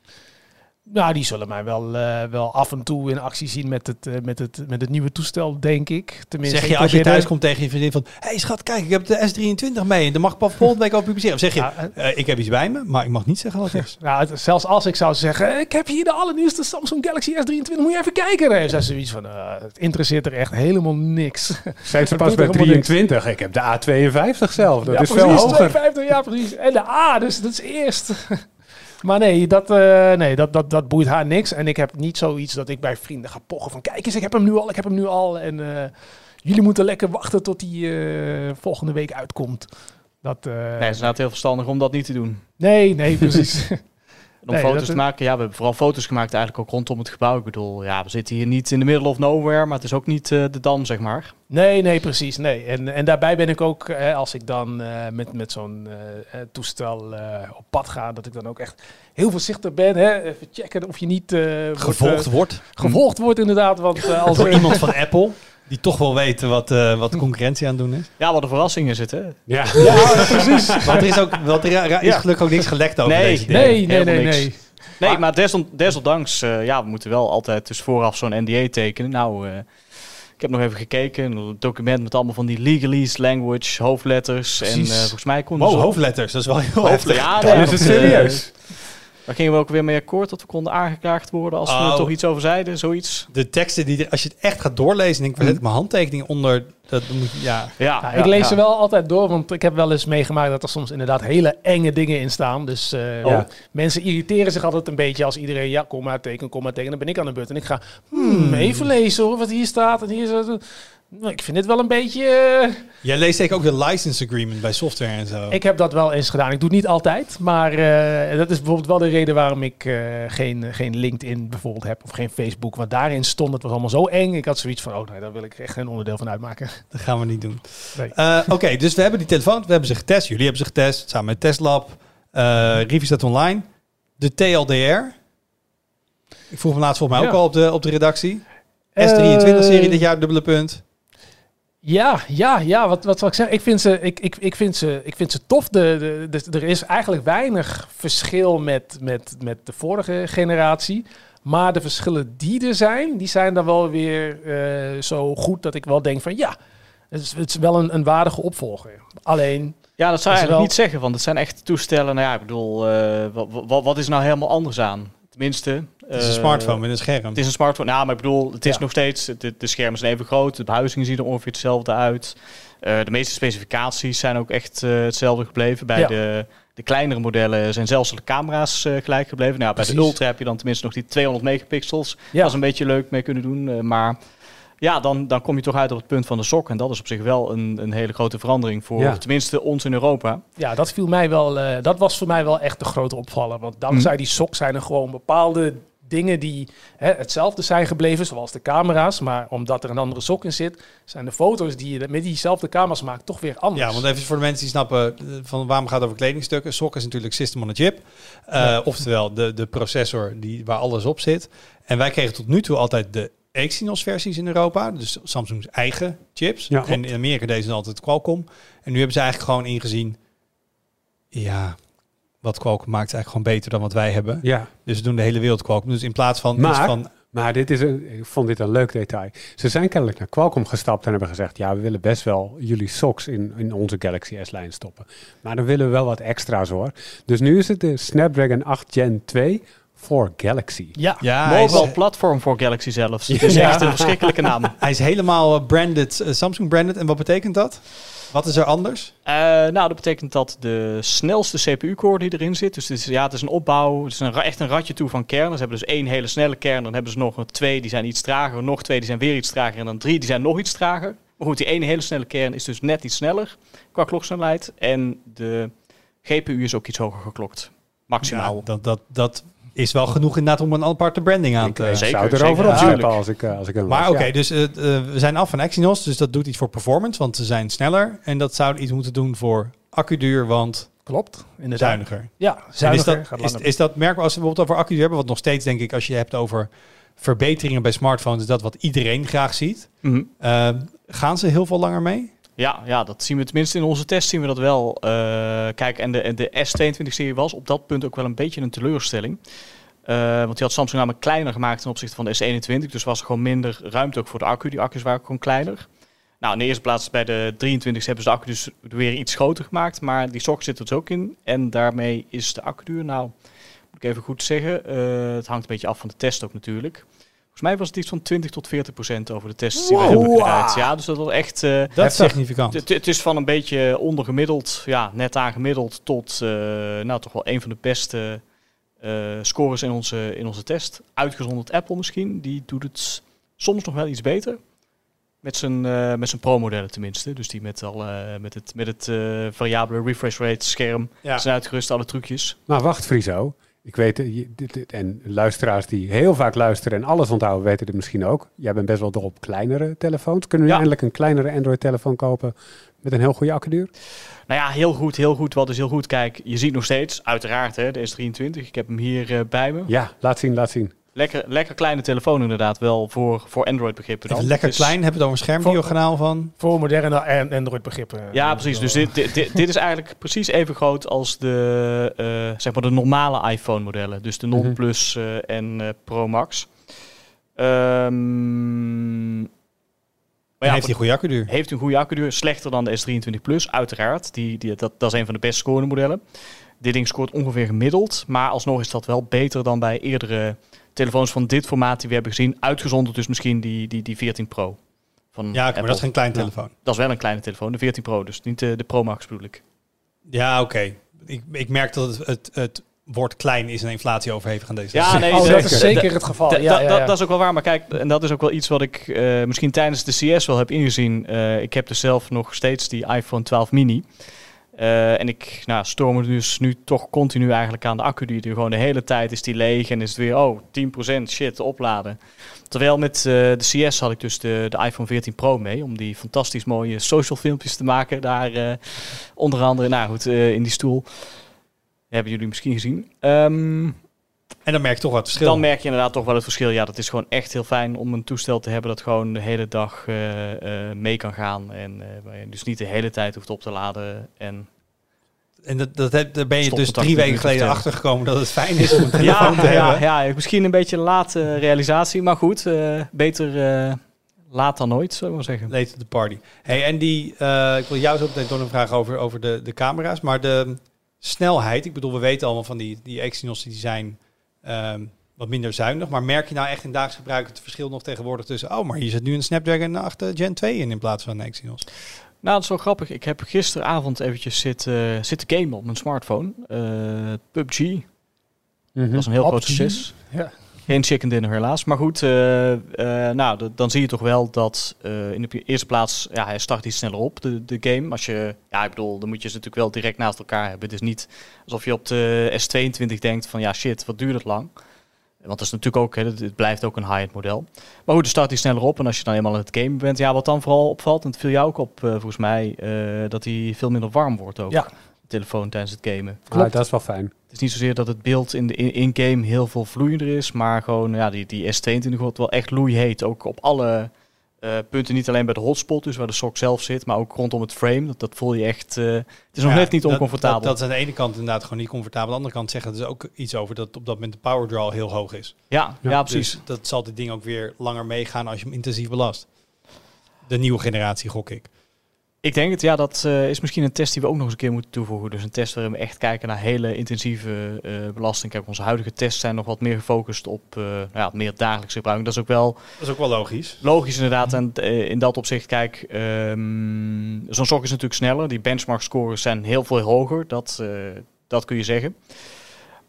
Nou, die zullen mij wel, eh, wel af en toe in actie zien met het, eh, met het, met het nieuwe toestel, denk ik. Tenminste, Zeg je als je thuis komt tegen je vriendin van... Hé hey, schat, kijk, ik heb de S23 mee. En dan mag ik pas volgende week al publiceren. Of zeg je, eh, ik heb iets bij me, maar ik mag niet zeggen wat het is. Nou, het- zelfs als ik zou zeggen, ik heb hier de allernieuwste Samsung Galaxy S23, moet je even kijken. Dan heeft zij zoiets van, het interesseert er echt helemaal niks. Zijn ze pas bij er helemaal niks. 23? Ik heb de A52 zelf. Dat ja, is precies, veel hoger. 52, ja, precies. En de A, dus dat is eerst. Maar nee, dat, eh, nee dat, dat, dat boeit haar niks. En ik heb niet zoiets dat ik bij vrienden ga pochen van, kijk eens, ik heb hem nu al, ik heb hem nu al. En eh, jullie moeten lekker wachten tot die eh, volgende week uitkomt. Dat, Nee, het is inderdaad heel verstandig om dat niet te doen. nee, nee, precies. En om Nee, foto's te maken, ja, we hebben vooral foto's gemaakt eigenlijk ook rondom het gebouw. Ik bedoel, ja, we zitten hier niet in the middle of nowhere, maar het is ook niet eh, de Dam, zeg maar. Nee, nee, precies. Nee. En, en daarbij ben ik ook, hè, als ik dan eh, met, met zo'n eh, eh, toestel eh, op pad ga, dat ik dan ook echt heel voorzichtig ben. Hè? Even checken of je niet eh, Gevolgd eh, wordt gevolgd wordt, inderdaad. Want eh, als door er iemand van Apple... die toch wel weet wat, eh, wat de concurrentie aan het doen is. Ja, wat een verrassing is het, hè? Ja. Ja, precies. Want er is, ook, want er is gelukkig ook niks gelekt over Nee, deze dingen. Nee, nee, helemaal nee, niks. nee. Nee, Maar- maar desond, desondanks, eh, ja, we moeten wel altijd dus vooraf zo'n NDA tekenen. Nou, eh, ik heb nog even gekeken, een document met allemaal van die legalese language, hoofdletters. En Precies. eh, volgens mij kon Wow, dus hoofdletters, dat is wel heel hoofdletters. heftig. Ja, nee, is het dat, serieus. Daar gingen we ook weer mee akkoord dat we konden aangeklaagd worden als we Oh. er toch iets over zeiden, zoiets. De teksten die, er- als je het echt gaat doorlezen, denk ik, waar zet ik mijn handtekening onder? Dat moet ja. Ja, Ja, ik lees ze wel altijd door, want ik heb wel eens meegemaakt dat er soms inderdaad hele enge dingen in staan. Dus eh, Ja. mensen irriteren zich altijd een beetje als iedereen, ja, kom maar teken, kom maar teken. Dan ben ik aan de beurt en ik ga hmm, even lezen hoor, wat hier staat. En hier staat. Nou, ik vind dit wel een beetje... eh, Jij leest zeker ook de license agreement bij software en zo. Ik heb dat wel eens gedaan. Ik doe het niet altijd, maar eh, dat is bijvoorbeeld wel de reden waarom ik eh, geen, geen LinkedIn bijvoorbeeld heb of geen Facebook. Want daarin stond het was allemaal zo eng. Ik had zoiets van, oh nee, daar wil ik echt geen onderdeel van uitmaken. Dat gaan we niet doen. Nee. Oké, dus we hebben die telefoon. We hebben ze getest. Jullie hebben ze getest. Samen met Testlab. Review staat online. De TLDR. Ik vroeg me laatst volgens mij Ja. ook al op de, op de redactie. S23-serie Eh, dit jaar, dubbele punt. Ja, ja, ja. Wat, wat zal ik zeggen? Ik vind ze, ik, ik, ik vind ze, ik vind ze tof. De, de, de- er is eigenlijk weinig verschil met, met, met de vorige generatie. Maar de verschillen die er zijn, die zijn dan wel weer eh, zo goed dat ik wel denk van ja, het is, het is wel een, een waardige opvolger. Alleen, Ja, dat zou je eigenlijk wel- niet zeggen, want het zijn echt toestellen. Nou ja, ik bedoel, eh, wat, wat, wat is nou helemaal anders aan? Tenminste... Het is een eh, smartphone met een scherm. Het is een smartphone. Nou, maar ik bedoel, het is Ja. nog steeds... De, de schermen zijn even groot. De behuizingen zien er ongeveer hetzelfde uit. Eh, de meeste specificaties zijn ook echt eh, hetzelfde gebleven. Bij Ja. de, de kleinere modellen zijn zelfs de camera's gelijk gebleven. Nou, bij de. Ultra heb je dan tenminste nog die 200 megapixels. ja, Dat is een beetje leuk mee kunnen doen. maar ja, dan, dan kom je toch uit op het punt van de sok. En dat is op zich wel een, een hele grote verandering voor Ja. tenminste ons in Europa. ja, dat viel mij wel. eh, dat was voor mij wel echt de grote opvaller. Want dankzij die sok zijn er gewoon bepaalde dingen die hè, hetzelfde zijn gebleven, zoals de camera's. Maar omdat er een andere sok in zit, zijn de foto's die je met diezelfde camera's maakt toch weer anders. Ja, want even voor de mensen die snappen eh, van waarom gaat het over kledingstukken. SOC is natuurlijk System on a Chip. Eh, Ja. Oftewel de, de processor die, waar alles op zit. En wij kregen tot nu toe altijd de Exynos versies in Europa. Dus Samsung's eigen chips. Ja. en in Amerika deden ze altijd Qualcomm. En nu hebben ze eigenlijk gewoon ingezien... Ja, wat Qualcomm maakt eigenlijk gewoon beter dan wat wij hebben. Ja, Dus ze doen de hele wereld Qualcomm. Dus in plaats van... Maar- van maar dit is een, ik vond dit een leuk detail. Ze zijn kennelijk naar Qualcomm gestapt en hebben gezegd... ja, we willen best wel jullie socks in, in onze Galaxy S-lijn stoppen. Maar dan willen we wel wat extra's hoor. Dus nu is het de Snapdragon 8 Gen 2 voor Galaxy. Ja, ja, is, Mobile platform voor Galaxy zelfs. Het is Ja. echt een verschrikkelijke naam. hij is helemaal eh, branded, eh, Samsung branded. En wat betekent dat? Wat is er anders? Eh, nou, dat betekent dat de snelste CPU-core die erin zit. Dus het is, ja, het is een opbouw. Het is een, echt een ratje toe van kernen. Ze hebben dus één hele snelle kern. Dan hebben ze nog een twee die zijn iets trager. Nog twee die zijn weer iets trager. En dan drie die zijn nog iets trager. Maar goed, die ene hele snelle kern is dus net iets sneller qua kloksnelheid. En de GPU is ook iets hoger geklokt. Maximaal. Ja, dat, dat, dat is wel genoeg inderdaad om een aparte branding aan Ik te... eh, zeker, zou zeker. erover Ja, opzetten tuurlijk. als ik, eh, als ik Maar oké, ja. dus eh, eh, we zijn af van Exynos, dus dat doet iets voor performance, want ze zijn sneller. En dat zou iets moeten doen voor accuduur, want klopt. Inderdaad. zuiniger. Ja, En is zuiniger. dat, is, is dat merkbaar als we bijvoorbeeld over accuduur hebben, wat nog steeds denk ik, als je hebt over verbeteringen bij smartphones, is dat wat iedereen graag ziet. Mhm. Eh, gaan ze heel veel langer mee? Ja, ja, dat zien we tenminste in onze test zien we dat wel. Eh, kijk, en de, de S22-serie was op dat punt ook wel een beetje een teleurstelling. Eh, want die had Samsung namelijk kleiner gemaakt ten opzichte van de S21. Dus was er gewoon minder ruimte ook voor de accu. Die accu's waren gewoon kleiner. Nou, in de eerste plaats bij de 23 hebben ze de accu dus weer iets groter gemaakt. Maar die sok zit er dus ook in. En daarmee is de accuduur, nou, moet ik even goed zeggen. eh, het hangt een beetje af van de test ook natuurlijk. Volgens mij was het iets van 20 tot 40 procent over de tests die we hebben gedraaid. Ja, dus dat was echt... eh, Dat is significant. het, is van een beetje ondergemiddeld, ja, net aangemiddeld, tot eh, nou, toch wel een van de beste eh, scores in onze, in onze test. Uitgezonderd Apple misschien, die doet het soms nog wel iets beter. Met zijn, eh, met zijn pro-modellen tenminste. Dus die met, al, eh, met het, met het eh, variabele refresh rate scherm Ja. zijn uitgerust, alle trucjes. Maar wacht, Friso. Ik weet, eh, en luisteraars die heel vaak luisteren en alles onthouden, weten dit misschien ook. Jij bent best wel dol op kleinere telefoons. Kunnen we Ja. eindelijk een kleinere Android-telefoon kopen met een heel goede accuduur? Nou ja, heel goed, heel goed. Wat is heel goed? Kijk, je ziet nog steeds, uiteraard, hè, de S23. Ik heb hem hier eh, bij me. Ja, laat zien, laat zien. Lekker, lekker kleine telefoon inderdaad, wel voor, voor Android begrippen dan. Lekker Het is- klein, heb je het over een schermdiagonaal van... Voor moderne en Android-begrippen. Ja, precies. Dus dit, dit, dit, is eigenlijk precies even groot als de, eh, zeg maar de normale iPhone-modellen. Dus de Non Mhm. Plus eh, en eh, Pro Max. Ehm, maar ja, heeft hij een goede accuduur. heeft een goede accuduur. Slechter dan de S23 Plus, uiteraard. Die, die, dat, dat is een van de best scorende modellen. dit ding scoort ongeveer gemiddeld. Maar alsnog is dat wel beter dan bij eerdere telefoons van dit formaat die we hebben gezien. Uitgezonderd dus misschien die, die, die 14 Pro. Van Ja, maar Apple. dat is geen kleine telefoon. Dat is wel een kleine telefoon, de 14 Pro. Dus niet de, de Pro Max bedoel ik. Ja, oké. Ik, ik merk dat het, het, het woord klein is een inflatie overhevig aan deze. Ja, nee, oh, dat is zeker het geval. Da- Ja, da- ja, da- ja. Dat is ook wel waar, maar kijk, en dat is ook wel iets wat ik eh, misschien tijdens de CS wel heb ingezien. Eh, ik heb dus zelf nog steeds die iPhone 12 mini. Eh, en ik nou, dus nu toch continu eigenlijk aan de accu. Die er gewoon de hele tijd is die leeg en is het weer, oh, 10% shit opladen. Terwijl met eh, de CS had ik dus de, de iPhone 14 Pro mee. Om die fantastisch mooie social filmpjes te maken. Daar eh, onder andere, nou goed, in die stoel. Hebben jullie misschien gezien. Ehm, En dan merk je toch wat verschil. dan merk je inderdaad toch wel het verschil. Ja, dat is gewoon echt heel fijn om een toestel te hebben dat gewoon de hele dag eh, eh, mee kan gaan. En eh, waar je dus niet de hele tijd hoeft op te laden. En En dat, dat heb, daar ben je dus drie weken geleden te achter gekomen dat het fijn is om een ja, telefoon te ja, hebben. ja, misschien een beetje een late realisatie. Maar goed, eh, beter eh, laat dan nooit, zullen we maar zeggen. Later the party. Hey, en die, eh, ik wil jou zo meteen nog een vraag over, over de, de camera's, maar de snelheid. Ik bedoel, we weten allemaal van die, die Exynos die zijn ehm, wat minder zuinig, maar merk je nou echt in dagelijks gebruik het verschil nog tegenwoordig tussen, oh, maar hier zit nu een Snapdragon 8 Gen 2 in in plaats van een Exynos. Nou, dat is wel grappig. Ik heb gisteravond eventjes zitten, zitten gamen op mijn smartphone. Eh, PUBG. Mhm. Dat was een heel groot succes. Ja. Geen chicken dinner helaas. Maar goed, eh, eh, nou, dan zie je toch wel dat eh, in de eerste plaats, ja, hij start iets sneller op, de, de game. Als je, ja, ik bedoel, dan moet je ze natuurlijk wel direct naast elkaar hebben. Het is niet alsof je op de S22 denkt van, ja shit, wat duurt het lang. Want dat is natuurlijk ook, hè, het, blijft ook een high-end model. Maar goed, dan start hij sneller op. En als je dan eenmaal in het game bent, ja, wat dan vooral opvalt, en het viel jou ook op, volgens mij, dat hij veel minder warm wordt ook. Ja. Telefoon tijdens het gamen. Ah, dat is wel fijn. Het is niet zozeer dat het beeld in de in- in-game heel veel vloeiender is, maar gewoon ja, die, die S22 wordt wel echt loeiheet. Ook op alle eh, punten, niet alleen bij de hotspot, dus waar de sok zelf zit, maar ook rondom het frame. Dat, dat voel je echt. eh, het is nog Ja, net niet dat- oncomfortabel. Dat, dat is aan de ene kant inderdaad gewoon niet comfortabel. Aan de andere kant zeggen dus ook iets over dat op dat moment de power draw heel hoog is. ja, ja, Ja, precies. Dus dat zal dit ding ook weer langer meegaan als je hem intensief belast. De nieuwe generatie, gok ik. Ik denk het, ja, dat eh, is misschien een test die we ook nog eens een keer moeten toevoegen. Dus een test waarin we echt kijken naar hele intensieve eh, belasting. Kijk, onze huidige tests zijn nog wat meer gefocust op eh, nou ja, meer dagelijkse gebruik. Dat is ook wel Dat is ook wel logisch. Logisch inderdaad. En in dat opzicht, kijk, ehm, zo'n sok is natuurlijk sneller. Die benchmark scores zijn heel veel hoger. Dat, dat kun je zeggen.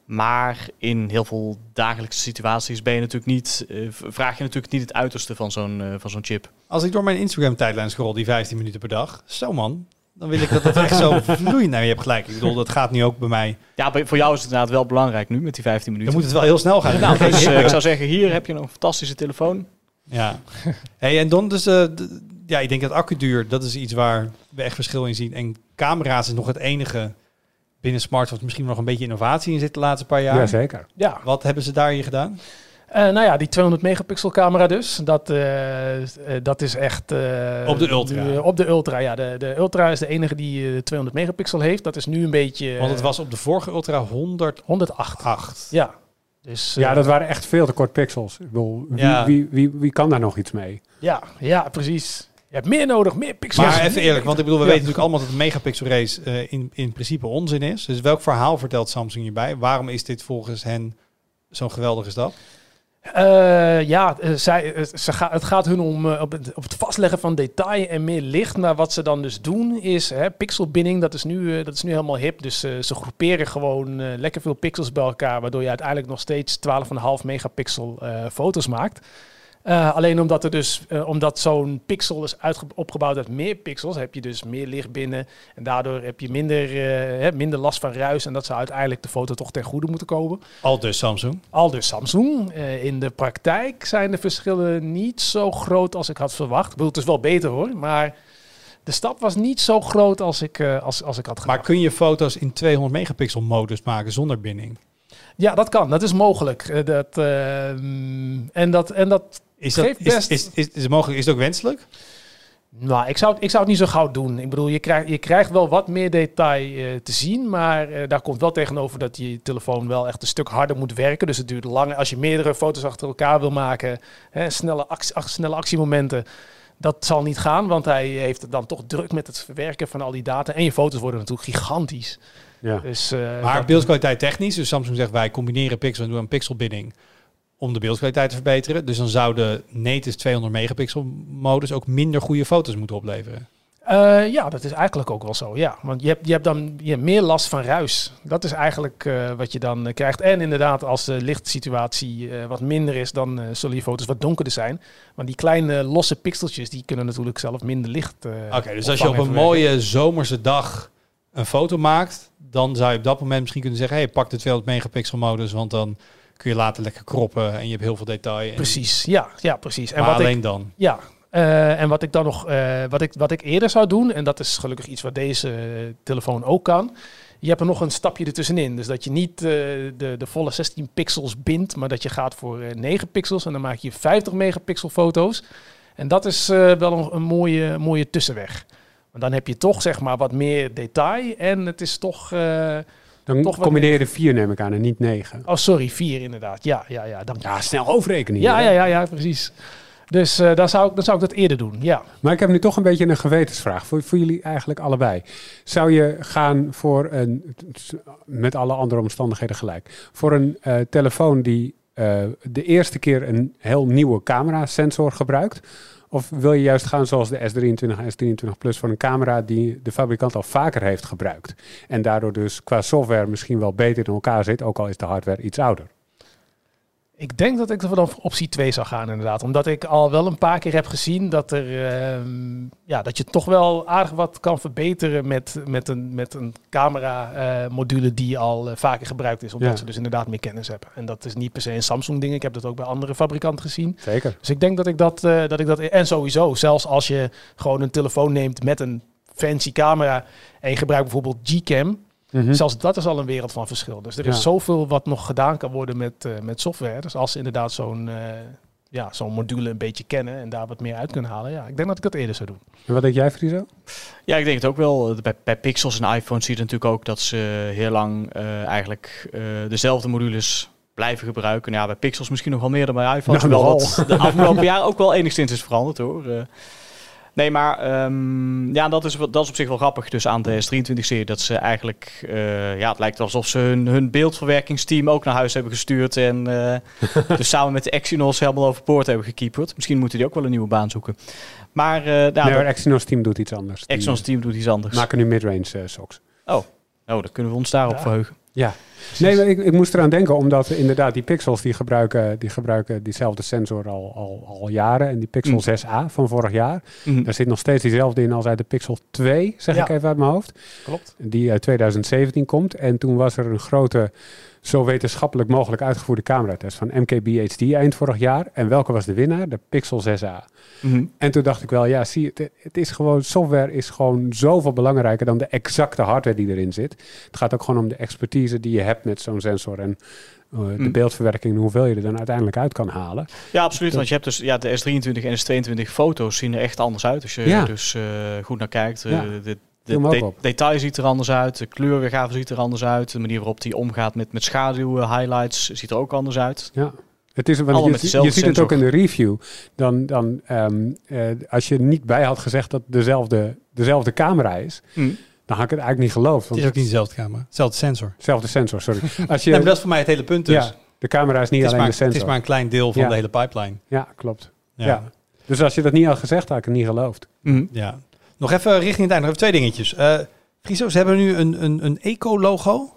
Maar in heel veel dagelijkse situaties ben je natuurlijk niet, eh, vraag je natuurlijk niet het uiterste van zo'n eh, van zo'n chip. Als ik door mijn Instagram tijdlijn scroll, die 15 minuten per dag. Zo man, dan wil ik dat het echt zo vloeit. Nou, je hebt gelijk. Ik bedoel, dat gaat nu ook bij mij. Ja, voor jou is het inderdaad wel belangrijk nu met die 15 Dan minuten. moet het wel heel snel gaan. Nou, dus eh, ik zou zeggen, hier heb je een fantastische telefoon. Ja. Hey, en dan dus, ja, ik denk dat accuduur, dat is iets waar we echt verschil in zien. En camera's is nog het enige binnen smartphones misschien nog een beetje innovatie in zit de laatste paar jaar. Jazeker. Ja, Wat hebben ze daar hier gedaan? Eh, nou ja, die 200 megapixel camera dus. Dat, eh, eh, dat is echt... eh, Op de Ultra. de- op de Ultra, ja. De, de Ultra is de enige die eh, 200 megapixel heeft. Dat is nu een beetje... Want het was op de vorige Ultra 108. 108. Ja. Dus, Ja, dat waren echt veel te kort pixels. Ik bedoel, wie, Ja. wie, wie, wie kan daar nog iets mee? ja, ja, precies. Je hebt meer nodig, meer pixels. Maar even eerlijk, want ik bedoel, we Ja. weten natuurlijk allemaal dat de megapixel race eh, in, in principe onzin is. Dus welk verhaal vertelt Samsung hierbij? Waarom is dit volgens hen zo'n geweldige stap? Eh, ja, eh, zij, ze ga, het gaat hun om op, het, op het vastleggen van detail en meer licht. Maar wat ze dan dus doen is hè, pixelbinding. Dat is, nu, dat is nu helemaal hip. Dus ze groeperen gewoon lekker veel pixels bij elkaar. Waardoor je uiteindelijk nog steeds 12,5 megapixel foto's maakt. Eh, alleen omdat er dus, eh, omdat zo'n pixel is uitge- opgebouwd uit meer pixels, heb je dus meer licht binnen. En daardoor heb je minder, eh, hè, minder last van ruis. En dat zou uiteindelijk de foto toch ten goede moeten komen. Al dus Samsung. Al dus Samsung. In de praktijk zijn de verschillen niet zo groot als ik had verwacht. Ik bedoel, het is wel beter hoor, maar de stap was niet zo groot als ik, als, als ik had Maar gedacht. kun je foto's in 200 megapixel modus maken zonder binding? Ja, dat kan. Dat is mogelijk. Dat, eh, en dat, en dat Is dat best- is, is, is, het mogelijk? Is het ook wenselijk? Nou, ik zou, het- ik zou het niet zo gauw doen. Ik bedoel, je krijgt, je krijgt wel wat meer detail eh, te zien, maar eh, daar komt wel tegenover dat je telefoon wel echt een stuk harder moet werken. Dus het duurt langer. Als je meerdere foto's achter elkaar wil maken, hè, snelle, actie, ach- snelle actiemomenten, dat zal niet gaan, want hij heeft het dan toch druk met het verwerken van al die data. En je foto's worden natuurlijk gigantisch. Ja. Dus, eh, Maar beeldkwaliteit technisch, dus Samsung zegt wij combineren pixel en doen een pixelbinding om de beeldkwaliteit te verbeteren. Dus dan zou de native 200 megapixel modus ook minder goede foto's moeten opleveren. Eh, ja, dat is eigenlijk ook wel zo. Ja, want je hebt, je hebt dan je hebt meer last van ruis. Dat is eigenlijk eh, wat je dan eh, krijgt. En inderdaad, als de lichtsituatie wat minder is, dan zullen je foto's wat donkerder zijn. Want die kleine losse pixeltjes, die kunnen natuurlijk zelf minder licht. Oké, dus als je op een mooie zomerse dag een foto maakt, dan zou je op dat moment misschien kunnen zeggen, hey, pak de 200 megapixel modus, want dan kun je later lekker kroppen en je hebt heel veel detail. En- Precies, ja, ja precies. En maar wat ik, alleen dan. Ja, eh, en wat ik dan nog, eh, wat, ik, wat ik eerder zou doen, en dat is gelukkig iets wat deze eh, telefoon ook kan. Je hebt er nog een stapje ertussenin. Dus dat je niet de, de volle 16 pixels bindt, maar dat je gaat voor eh, 9 pixels en dan maak je 50 megapixel foto's. En dat is wel een, een mooie, mooie tussenweg. Want dan heb je toch zeg maar wat meer detail en het is toch... Dan Toch wat combineer je vier, neem ik aan, en niet negen. oh, sorry, 4 inderdaad. Ja, ja, ja, dank. Ja, snel overrekenen. Ja, ja, ja, ja, precies. Dus eh dan, zou ik, dan zou ik dat eerder doen, ja. Maar ik heb nu toch een beetje een gewetensvraag voor, voor jullie eigenlijk allebei. Zou je gaan voor een, met alle andere omstandigheden gelijk, voor een eh, telefoon die eh, de eerste keer een heel nieuwe camera-sensor gebruikt? Of wil je juist gaan zoals de S23 en S23 Plus voor een camera die de fabrikant al vaker heeft gebruikt? En daardoor dus qua software misschien wel beter in elkaar zit, ook al is de hardware iets ouder. Ik denk dat ik er dan voor optie 2 zou gaan, inderdaad. Omdat ik al wel een paar keer heb gezien dat, er, ehm, ja, dat je toch wel aardig wat kan verbeteren met, met een, met een camera-module die al eh, vaker gebruikt is. Omdat Ja. ze dus inderdaad meer kennis hebben. En dat is niet per se een Samsung-ding. Ik heb dat ook bij andere fabrikanten gezien. Zeker. Dus ik denk dat ik dat, eh, dat ik dat. En sowieso, zelfs als je gewoon een telefoon neemt met een fancy camera. en je gebruikt bijvoorbeeld Gcam. Mhm. Zelfs dat is al een wereld van verschil. Dus er is Ja. zoveel wat nog gedaan kan worden met, eh, met software. Dus als ze inderdaad zo'n eh, ja, zo'n module een beetje kennen en daar wat meer uit kunnen halen. Ja, ik denk dat ik dat eerder zou doen. En wat denk jij, Friso? Ja, ik denk het ook wel. Bij, bij Pixels en iPhones zie je natuurlijk ook dat ze heel lang eh, eigenlijk eh, dezelfde modules blijven gebruiken. Nou Ja, bij Pixels misschien nog wel meer dan bij iPhones. Nou, dat de afgelopen jaar ook wel enigszins is veranderd hoor. Nee, maar ehm, ja, dat is, dat is op zich wel grappig. Dus aan de S23-serie dat ze eigenlijk... eh, ja, het lijkt alsof ze hun, hun beeldverwerkingsteam ook naar huis hebben gestuurd. En eh, dus samen met de Exynos helemaal overboord hebben gekeeperd. Misschien moeten die ook wel een nieuwe baan zoeken. Maar uh, nou, nee, maar Exynos team doet iets anders. Exynos team doet iets anders. maken nu midrange socks. Oh, dan kunnen we ons daarop Ja. verheugen. Ja. Nee, maar ik, ik moest eraan denken, omdat inderdaad die pixels die gebruiken, die gebruiken diezelfde sensor al, al, al jaren. En die Pixel Mm. 6a van vorig jaar, Mhm. daar zit nog steeds diezelfde in als uit de Pixel 2, zeg Ja. ik even uit mijn hoofd. Klopt. Die uit 2017 komt. En toen was er een grote, zo wetenschappelijk mogelijk uitgevoerde cameratest van MKBHD eind vorig jaar. En welke was de winnaar? De Pixel 6a. Mhm. En toen dacht ik wel, ja, zie het, het is gewoon, software is gewoon zoveel belangrijker dan de exacte hardware die erin zit. Het gaat ook gewoon om de expertise die je hebt met zo'n sensor en eh, de Mm. beeldverwerking en hoeveel je er dan uiteindelijk uit kan halen. Ja, absoluut. Want je hebt dus ja, de S23 en S22 foto's zien er echt anders uit. Als je Ja. er dus eh, goed naar kijkt. Eh, Ja. de de, detail ziet er anders uit. De kleurweergave ziet er anders uit. De manier waarop die omgaat met, met schaduw, highlights, ziet er ook anders uit. Ja. Het is, want je, je dezelfde ziet het ook in de review. Dan, dan, ehm, eh, als je niet bij had gezegd dat het dezelfde, dezelfde camera is, Mm. dan had ik het eigenlijk niet geloofd. Het Want is ook niet dezelfde camera. Hetzelfde sensor. Dezelfde sensor, sorry. Als je, Nee, maar dat is voor mij het hele punt dus. ja, de camera is niet het, is alleen maar, de sensor. het is maar een klein deel van Ja. de hele pipeline. Ja, klopt. Ja. Ja. Dus als je dat niet had gezegd, had ik het niet geloofd. Mhm. Ja. Nog even richting het einde. Nog even twee dingetjes. Eh Friso, ze hebben nu een, een, een eco-logo.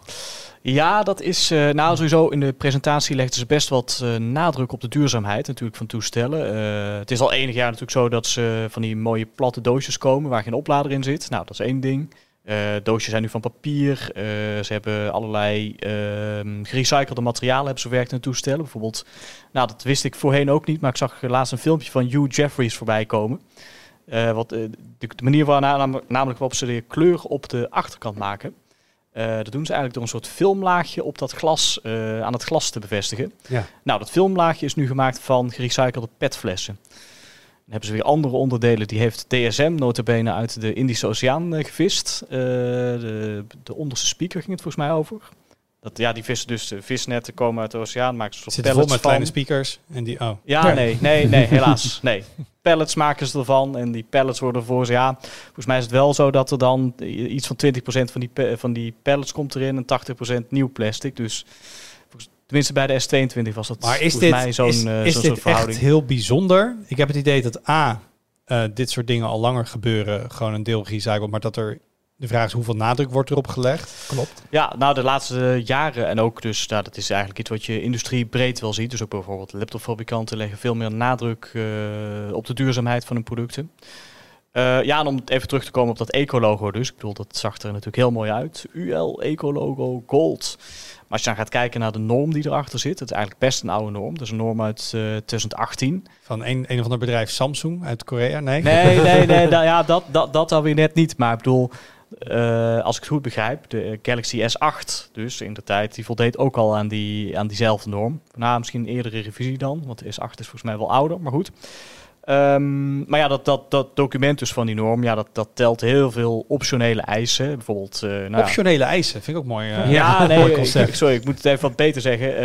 Ja, dat is eh, nou sowieso in de presentatie legden ze best wat eh, nadruk op de duurzaamheid natuurlijk van toestellen. Het is al enig jaar natuurlijk zo dat ze van die mooie platte doosjes komen waar geen oplader in zit. Nou, dat is één ding. Doosjes zijn nu van papier. Ze hebben allerlei ehm gerecyclede materialen hebben ze verwerkt in toestellen. Bijvoorbeeld, nou dat wist ik voorheen ook niet, maar ik zag laatst een filmpje van Hugh Jeffries voorbij komen. Eh, wat, eh, de, de manier nam- namelijk waarop ze de kleur op de achterkant maken. Eh, dat doen ze eigenlijk door een soort filmlaagje op dat glas, aan het glas te bevestigen. Ja. Nou, dat filmlaagje is nu gemaakt van gerecyclede petflessen. Dan hebben ze weer andere onderdelen. Die heeft DSM notabene uit de Indische Oceaan gevist. De, de onderste speaker ging het volgens mij over. Dat, ja, die vissen dus de visnetten komen uit de oceaan, maken ze Het soort vol met pellets kleine van. speakers. En die, oh. Ja, nee, nee, nee, helaas. Nee. pallets maken ze ervan. En die pallets worden voor ze, ja, volgens mij is het wel zo dat er dan iets van 20% van die, van die pallets komt erin en 80% nieuw plastic. Dus tenminste bij de S22 was dat maar is dit, mij zo'n is, uh, is zo dit verhouding. echt heel bijzonder? Ik heb het idee dat A, uh, dit soort dingen al langer gebeuren, gewoon een deel gerecycled, maar dat er de vraag is hoeveel nadruk wordt erop gelegd. Klopt. Ja, nou de laatste jaren en ook dus, nou, dat is eigenlijk iets wat je industrie breed wel ziet. Dus ook bijvoorbeeld laptopfabrikanten leggen veel meer nadruk uh, op de duurzaamheid van hun producten. Uh, ja, en om even terug te komen op dat eco-logo dus. Ik bedoel, dat zag er natuurlijk heel mooi uit. UL eco-logo gold. Maar als je dan gaat kijken naar de norm die erachter zit, het is eigenlijk best een oude norm. Dat is een norm uit uh, 2018. Van een, een of ander bedrijf Samsung uit Korea? Nee, nee, nee, nee da, ja, dat, dat, dat alweer net niet. Maar ik bedoel, uh, als ik het goed begrijp, de Galaxy S8, dus in de tijd, die voldeed ook al aan, die, aan diezelfde norm. Misschien een eerdere revisie dan, want de S8 is volgens mij wel ouder, maar goed. Um, maar ja, dat, dat, dat document dus van die norm, ja, dat, dat telt heel veel optionele eisen. Bijvoorbeeld... Uh, nou optionele eisen, vind ik ook mooi. Uh, ja, nee, ik, sorry, ik moet het even wat beter zeggen. Uh,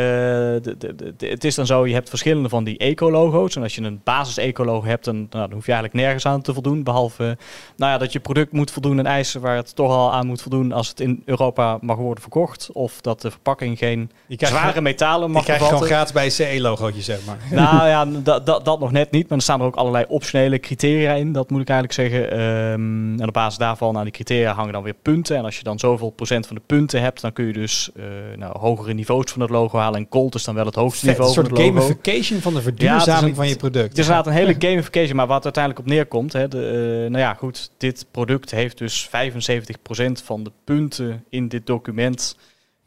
de, de, de, het is dan zo, je hebt verschillende van die eco-logo's. En als je een basis-eco-logo hebt, dan, nou, dan hoef je eigenlijk nergens aan te voldoen. Behalve nou ja, dat je product moet voldoen aan eisen waar het toch al aan moet voldoen als het in Europa mag worden verkocht. Of dat de verpakking geen zware metalen mag Je krijgt gewoon gratis bij een CE-logootje, zeg maar. Nou ja, dat, dat, dat nog net niet, maar er staan er ook allerlei optionele criteria in, dat moet ik eigenlijk zeggen. Um, en op basis daarvan, aan die criteria hangen dan weer punten. En als je dan zoveel procent van de punten hebt, dan kun je dus uh, nou, hogere niveaus van het logo halen. En gold is dan wel het hoogste Vet, niveau Een soort gamification van de verduurzaming ja, een, van je product. Het is inderdaad een hele gamification, maar wat uiteindelijk op neerkomt. Hè, de, uh, nou ja, goed, dit product heeft dus 75% van de punten in dit document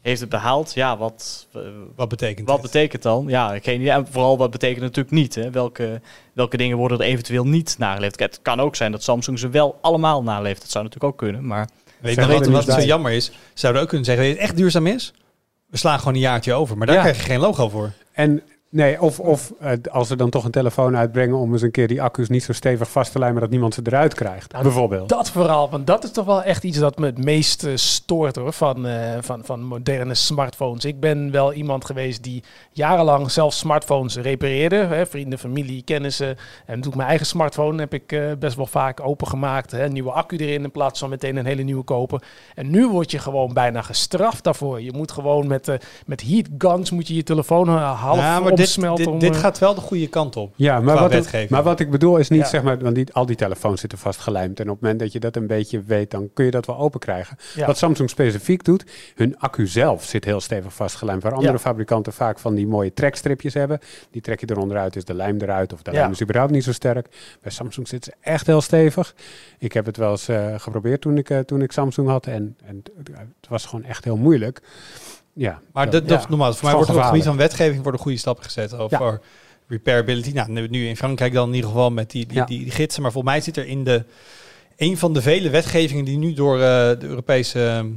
heeft het behaald. Ja, wat, uh, wat betekent Wat betekent dan? Ja, geen idee. En vooral wat betekent het natuurlijk niet. Hè? Welke, welke dingen worden er eventueel niet nageleefd? Het kan ook zijn dat Samsung ze wel allemaal naleeft. Dat zou natuurlijk ook kunnen, maar... Weet je wat, wat zo jammer is? Zouden ook kunnen zeggen dat het echt duurzaam is? We slaan gewoon een jaartje over, maar daar ja. krijg je geen logo voor. En Nee, of, of uh, als ze dan toch een telefoon uitbrengen om eens een keer die accu's niet zo stevig vast te lijmen dat niemand ze eruit krijgt, nou, bijvoorbeeld. Dat vooral, want dat is toch wel echt iets dat me het meest uh, stoort hoor, van, uh, van, van moderne smartphones. Ik ben wel iemand geweest die jarenlang zelf smartphones repareerde. Hè, vrienden, familie, kennissen. En toen mijn eigen smartphone heb ik best wel vaak opengemaakt. Hè, een nieuwe accu erin in plaats van meteen een hele nieuwe kopen. En nu word je gewoon bijna gestraft daarvoor. Je moet gewoon met, met heat guns moet je je telefoon half ja, dit, dit, om, dit, gaat wel de goede kant op. Ja, maar wat, ik, maar wat ik bedoel is niet, ja. zeg maar, want die, al die telefoons zitten vastgelijmd. En op het moment dat je dat een beetje weet, dan kun je dat wel open krijgen. Ja. Wat Samsung specifiek doet, hun accu zelf zit heel stevig vastgelijmd. Waar andere ja. fabrikanten vaak van die mooie trekstripjes hebben. Die trek je eronder uit, is de lijm eruit. Of de lijm is überhaupt niet zo sterk. Bij Samsung zit ze echt heel stevig. Ik heb het wel eens uh, geprobeerd toen ik, uh, toen ik Samsung had. En, en het was gewoon echt heel moeilijk. Ja, maar dat, normaal. Voor mij wordt er op het gebied van wetgeving worden goede stappen gezet over ja. repairability. Nou, nu in Frankrijk dan in ieder geval met die, die, ja. die, die, gidsen. Maar volgens mij zit er in de een van de vele wetgevingen die nu door uh, de Europese uh,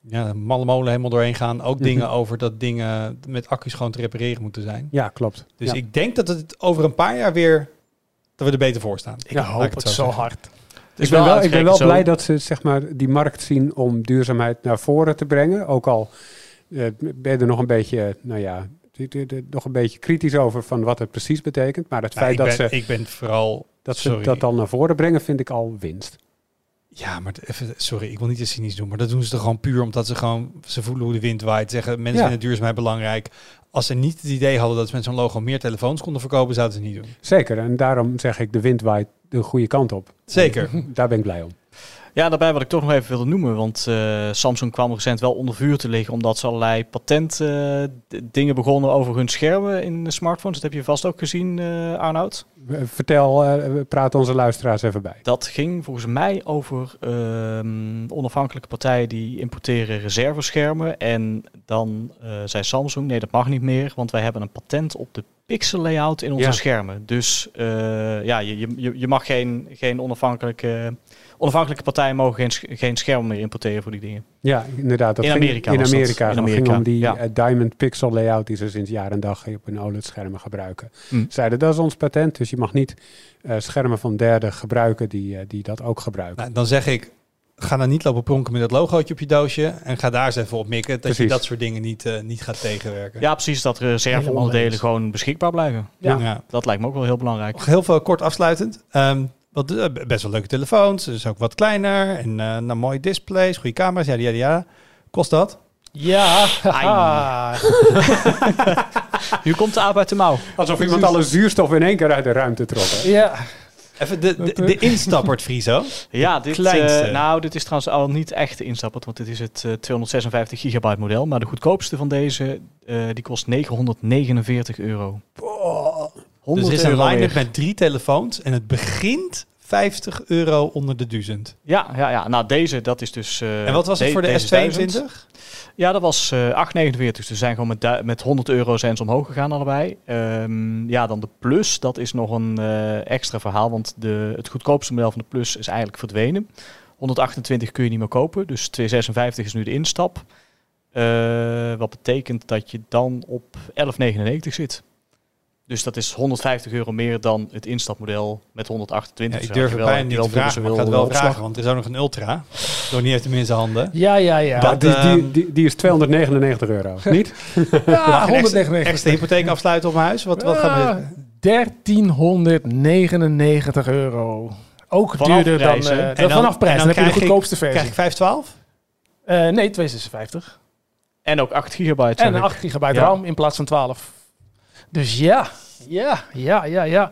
ja, malle molen helemaal doorheen gaan. Ook mm -hmm. dingen over dat dingen met accu's gewoon te repareren moeten zijn. Ja, klopt. Dus ik denk dat het over een paar jaar weer dat we er beter voor staan. Ik hoop het, het zo, hard. ik ben wel, ik ben wel blij dat ze zeg maar, die markt zien om duurzaamheid naar voren te brengen. Ook al ben je er nog een beetje, nou ja, nog een beetje kritisch over van wat het precies betekent. Maar het nou, feit dat ben, ze ik ben vooral dat sorry. ze dat dan naar voren brengen, vind ik al winst. Ja, maar even, sorry, ik wil niet te cynisch doen, maar dat doen ze toch gewoon puur omdat ze gewoon, ze voelen hoe de wind waait. Zeggen mensen Ja. vinden duurzaamheid belangrijk. Als ze niet het idee hadden dat ze met zo'n logo meer telefoons konden verkopen, zouden ze het niet doen. Zeker, en daarom zeg ik de wind waait de goede kant op. Zeker. Daar ben ik blij om. Ja, daarbij wat ik toch nog even wilde noemen, want uh, Samsung kwam recent wel onder vuur te liggen omdat ze allerlei patent uh, dingen begonnen over hun schermen in de smartphones. Dat heb je vast ook gezien, uh, Arnoud. Vertel, uh, praat onze luisteraars even bij. Dat ging volgens mij over um, onafhankelijke partijen die importeren reserveschermen. En dan uh, zei Samsung, nee dat mag niet meer, want wij hebben een patent op de pixel layout in onze Ja. schermen. Dus uh, ja, je, je, je mag geen, geen onafhankelijke, onafhankelijke partijen mogen geen, sch- geen schermen meer importeren voor die dingen. Ja, inderdaad. Dat In ging Amerika In was dat. Amerika. In Het ging Amerika, om die ja. eh, Diamond Pixel layout die ze sinds jaar en dag op hun OLED-schermen gebruiken. Hm. Zeiden dat is ons patent, dus je mag niet eh, schermen van derden gebruiken die, eh, die dat ook gebruiken. Nou, dan zeg ik, ga dan niet lopen pronken met dat logootje op je doosje. En ga daar eens even op mikken. Dat je Precies. dat soort dingen niet, eh, niet gaat tegenwerken. Ja, precies. Dat reserveonderdelen gewoon beschikbaar blijven. Ja. Dat lijkt me ook wel heel belangrijk. Heel veel kort afsluitend. Ehm, wat, eh, best wel leuke telefoons. Dus ook wat kleiner. En eh nou, mooie displays, goede camera's. Ja, ja, ja. Kost dat? Ja. Nu komt de aap uit de mouw. Alsof iemand alle zuurstof in één keer uit de ruimte trok. hè? ja. Even de, de, de instappert, Friso. Ja, dit, kleinste. eh, nou, dit is trouwens al niet echt de instappert, want dit is het eh, 256 gigabyte model. Maar de goedkoopste van deze, eh, die kost 949 euro. 100 Dus er is een line-up met drie telefoons. En het begint 50 euro onder de duizend. Ja, ja, ja, nou deze, dat is dus... eh, en wat was het voor de deze S22? 1000. Ja, dat was eh 8,49. Dus ze zijn gewoon met, met 100 euro zijn ze omhoog gegaan allebei. Ehm, ja, dan de Plus, dat is nog een eh, extra verhaal. Want de, het goedkoopste model van de Plus is eigenlijk verdwenen. 128 kun je niet meer kopen. Dus 256 is nu de instap. Wat betekent dat je dan op 11,99 zit. Dus dat is 150 euro meer dan het instapmodel met 128. Ja, ik durf het bijna wel- niet te vragen, ik ga het wel vragen. Want er is ook nog een Ultra. Door niet heeft hem in zijn handen. Ja, ja, ja. Ja, die, ehm, die, die, die is 299 euro. Niet? ja Mag een extra, 199. extra hypotheek afsluiten op mijn huis? Wat, wat gaan we... 1399 euro. Ook Vanaf duurder prijs, dan, En dan dan- vanaf prijs. Dan, dan heb je de krijg ik- goedkoopste Krijg versie. ik 512? Eh, nee, 256. En ook 8 gigabyte. En zag ik. 8 gigabyte Ja. RAM in plaats van 12. Dus ja, ja, ja, ja, ja.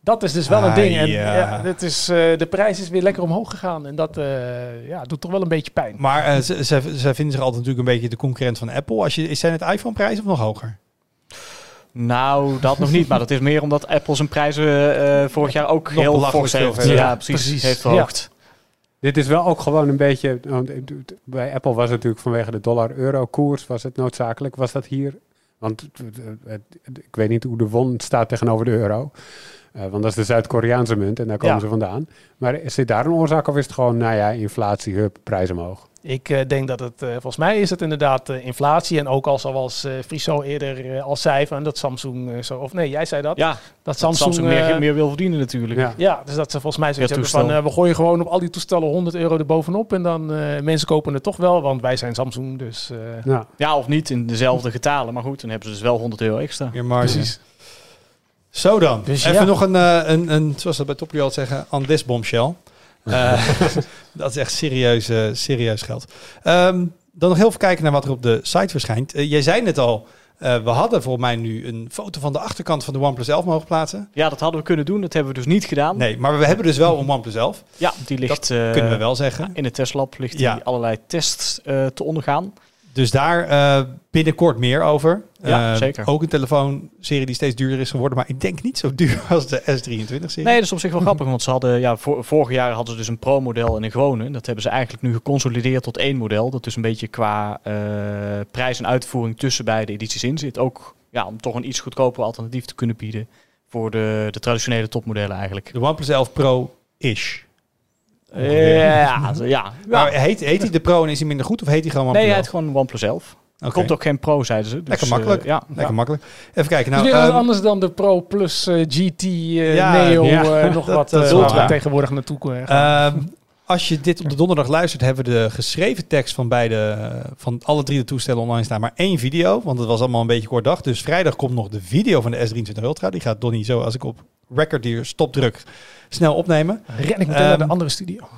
Dat is dus wel een Ah, ding. En ja. ja. dit is, eh, de prijs is weer lekker omhoog gegaan. En dat eh, ja, doet toch wel een beetje pijn. Maar eh, ze, ze, ze vinden zich altijd natuurlijk een beetje de concurrent van Apple. Als je, zijn het iPhone-prijzen of nog hoger? Nou, dat nog niet. Maar dat is meer omdat Apple zijn prijzen eh, vorig jaar ook Nog heel fors heeft. Ja, Ja, precies. precies. Heeft verhoogd. Dit is wel ook gewoon een beetje... Bij Apple was het natuurlijk vanwege de dollar-euro koers was het noodzakelijk. Was dat hier? Want ik weet niet hoe de won staat tegenover de euro. Eh, want dat is de Zuid-Koreaanse munt en daar komen Ja. ze vandaan. Maar is dit daar een oorzaak of is het gewoon, nou ja, inflatie, hup, prijs omhoog? Ik eh, denk dat het, eh, volgens mij is het inderdaad eh, inflatie. En ook al zoals eh Friso eerder eh, al zei, van dat Samsung eh, zo... Of nee, jij zei dat. Ja, dat dat Samsung, Samsung, meer, meer wil verdienen natuurlijk. Ja. Ja, dus dat ze volgens mij zoiets Ja, hebben van... eh, we gooien gewoon op al die toestellen 100 euro erbovenop. En dan eh mensen kopen het toch wel, want wij zijn Samsung. Dus eh, Nou, Ja, of niet in dezelfde getalen. Maar goed, dan hebben ze dus wel 100 euro extra. Meer marge. Precies. Zo dan. Dus Even ja. nog een, eh, een, een, zoals dat bij Top altijd zeggen, on this bombshell. Eh, dat is echt serieus, eh, serieus geld. Ehm, dan nog heel even kijken naar wat er op de site verschijnt. Eh, jij zei net al, we hadden volgens mij nu een foto van de achterkant van de OnePlus 11 mogen plaatsen. Ja, dat hadden we kunnen doen. Dat hebben we dus niet gedaan. Nee, maar we hebben dus wel een OnePlus 11. Ja, die ligt... eh, Kunnen we wel zeggen. In het testlab ligt Ja. die allerlei tests te ondergaan. Dus daar eh, binnenkort meer over. Ja, Eh, zeker. Ook een telefoonserie die steeds duurder is geworden. Maar ik denk niet zo duur als de S23-serie. Nee, dat is op zich wel grappig. Want ze hadden, ja, vor, vorig jaar hadden ze dus een pro-model en een gewone. Dat hebben ze eigenlijk nu geconsolideerd tot één model. Dat dus een beetje qua eh, prijs en uitvoering tussen beide edities in zit. Ook ja, om toch een iets goedkoper alternatief te kunnen bieden voor de, de traditionele topmodellen eigenlijk. De OnePlus 11 Pro-ish. Ja, ja. ja. Maar heet, heet hij de Pro en is hij minder goed? Of heet hij gewoon Nee, OnePlus hij 11? heet gewoon OnePlus 11. Er komt ook geen Pro, zeiden ze. Dus, Lekker makkelijk. eh, ja, Lekker ja. makkelijk. Even kijken. nou, Nou, ehm, anders dan de Pro Plus eh, GT eh, Ja, Neo. ja. eh, nog Dat- wat dat waar. tegenwoordig naartoe eh, gaan. ehm, als je dit op de donderdag luistert, hebben we de geschreven tekst van beide, eh, van alle drie de toestellen online staan, maar één video, want het was allemaal een beetje kort dag. Dus vrijdag komt nog de video van de S23 Ultra. Die gaat Donnie zo, als ik op record hier stop druk, snel opnemen. Ren ik meteen ehm, naar de andere studio.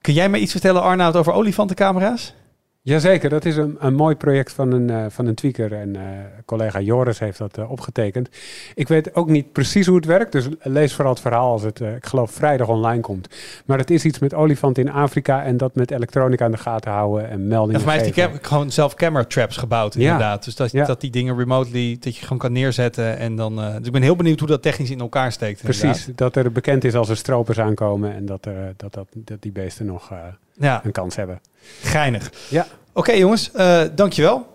Kun jij mij iets vertellen, Arnoud, over olifantencamera's? Jazeker, dat is een, een mooi project van een, eh, van een tweaker. En eh, collega Joris heeft dat eh, opgetekend. Ik weet ook niet precies hoe het werkt, dus lees vooral het verhaal als het, ik geloof, vrijdag online komt. Maar het is iets met olifanten in Afrika en dat met elektronica aan de gaten houden en meldingen En voor mij geven. cam- gewoon zelf camera traps gebouwd, Ja. inderdaad. Dus dat, Ja. dat die dingen remotely, dat je gewoon kan neerzetten. En dan, dus ik ben heel benieuwd hoe dat technisch in elkaar steekt. Precies, inderdaad. dat er bekend is als er stropers aankomen en dat, dat, dat, dat die beesten nog Ja, een kans hebben. geinig. Ja. Oké jongens, eh dankjewel.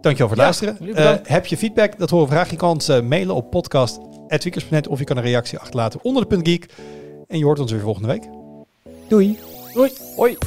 Dankjewel voor het Ja, luisteren. Eh, heb je feedback? Dat horen we graag. Je kan ons eh, mailen op podcast.tweakers.net of je kan een reactie achterlaten onder de punt geek. En je hoort ons weer volgende week. Doei! Doei. Hoi.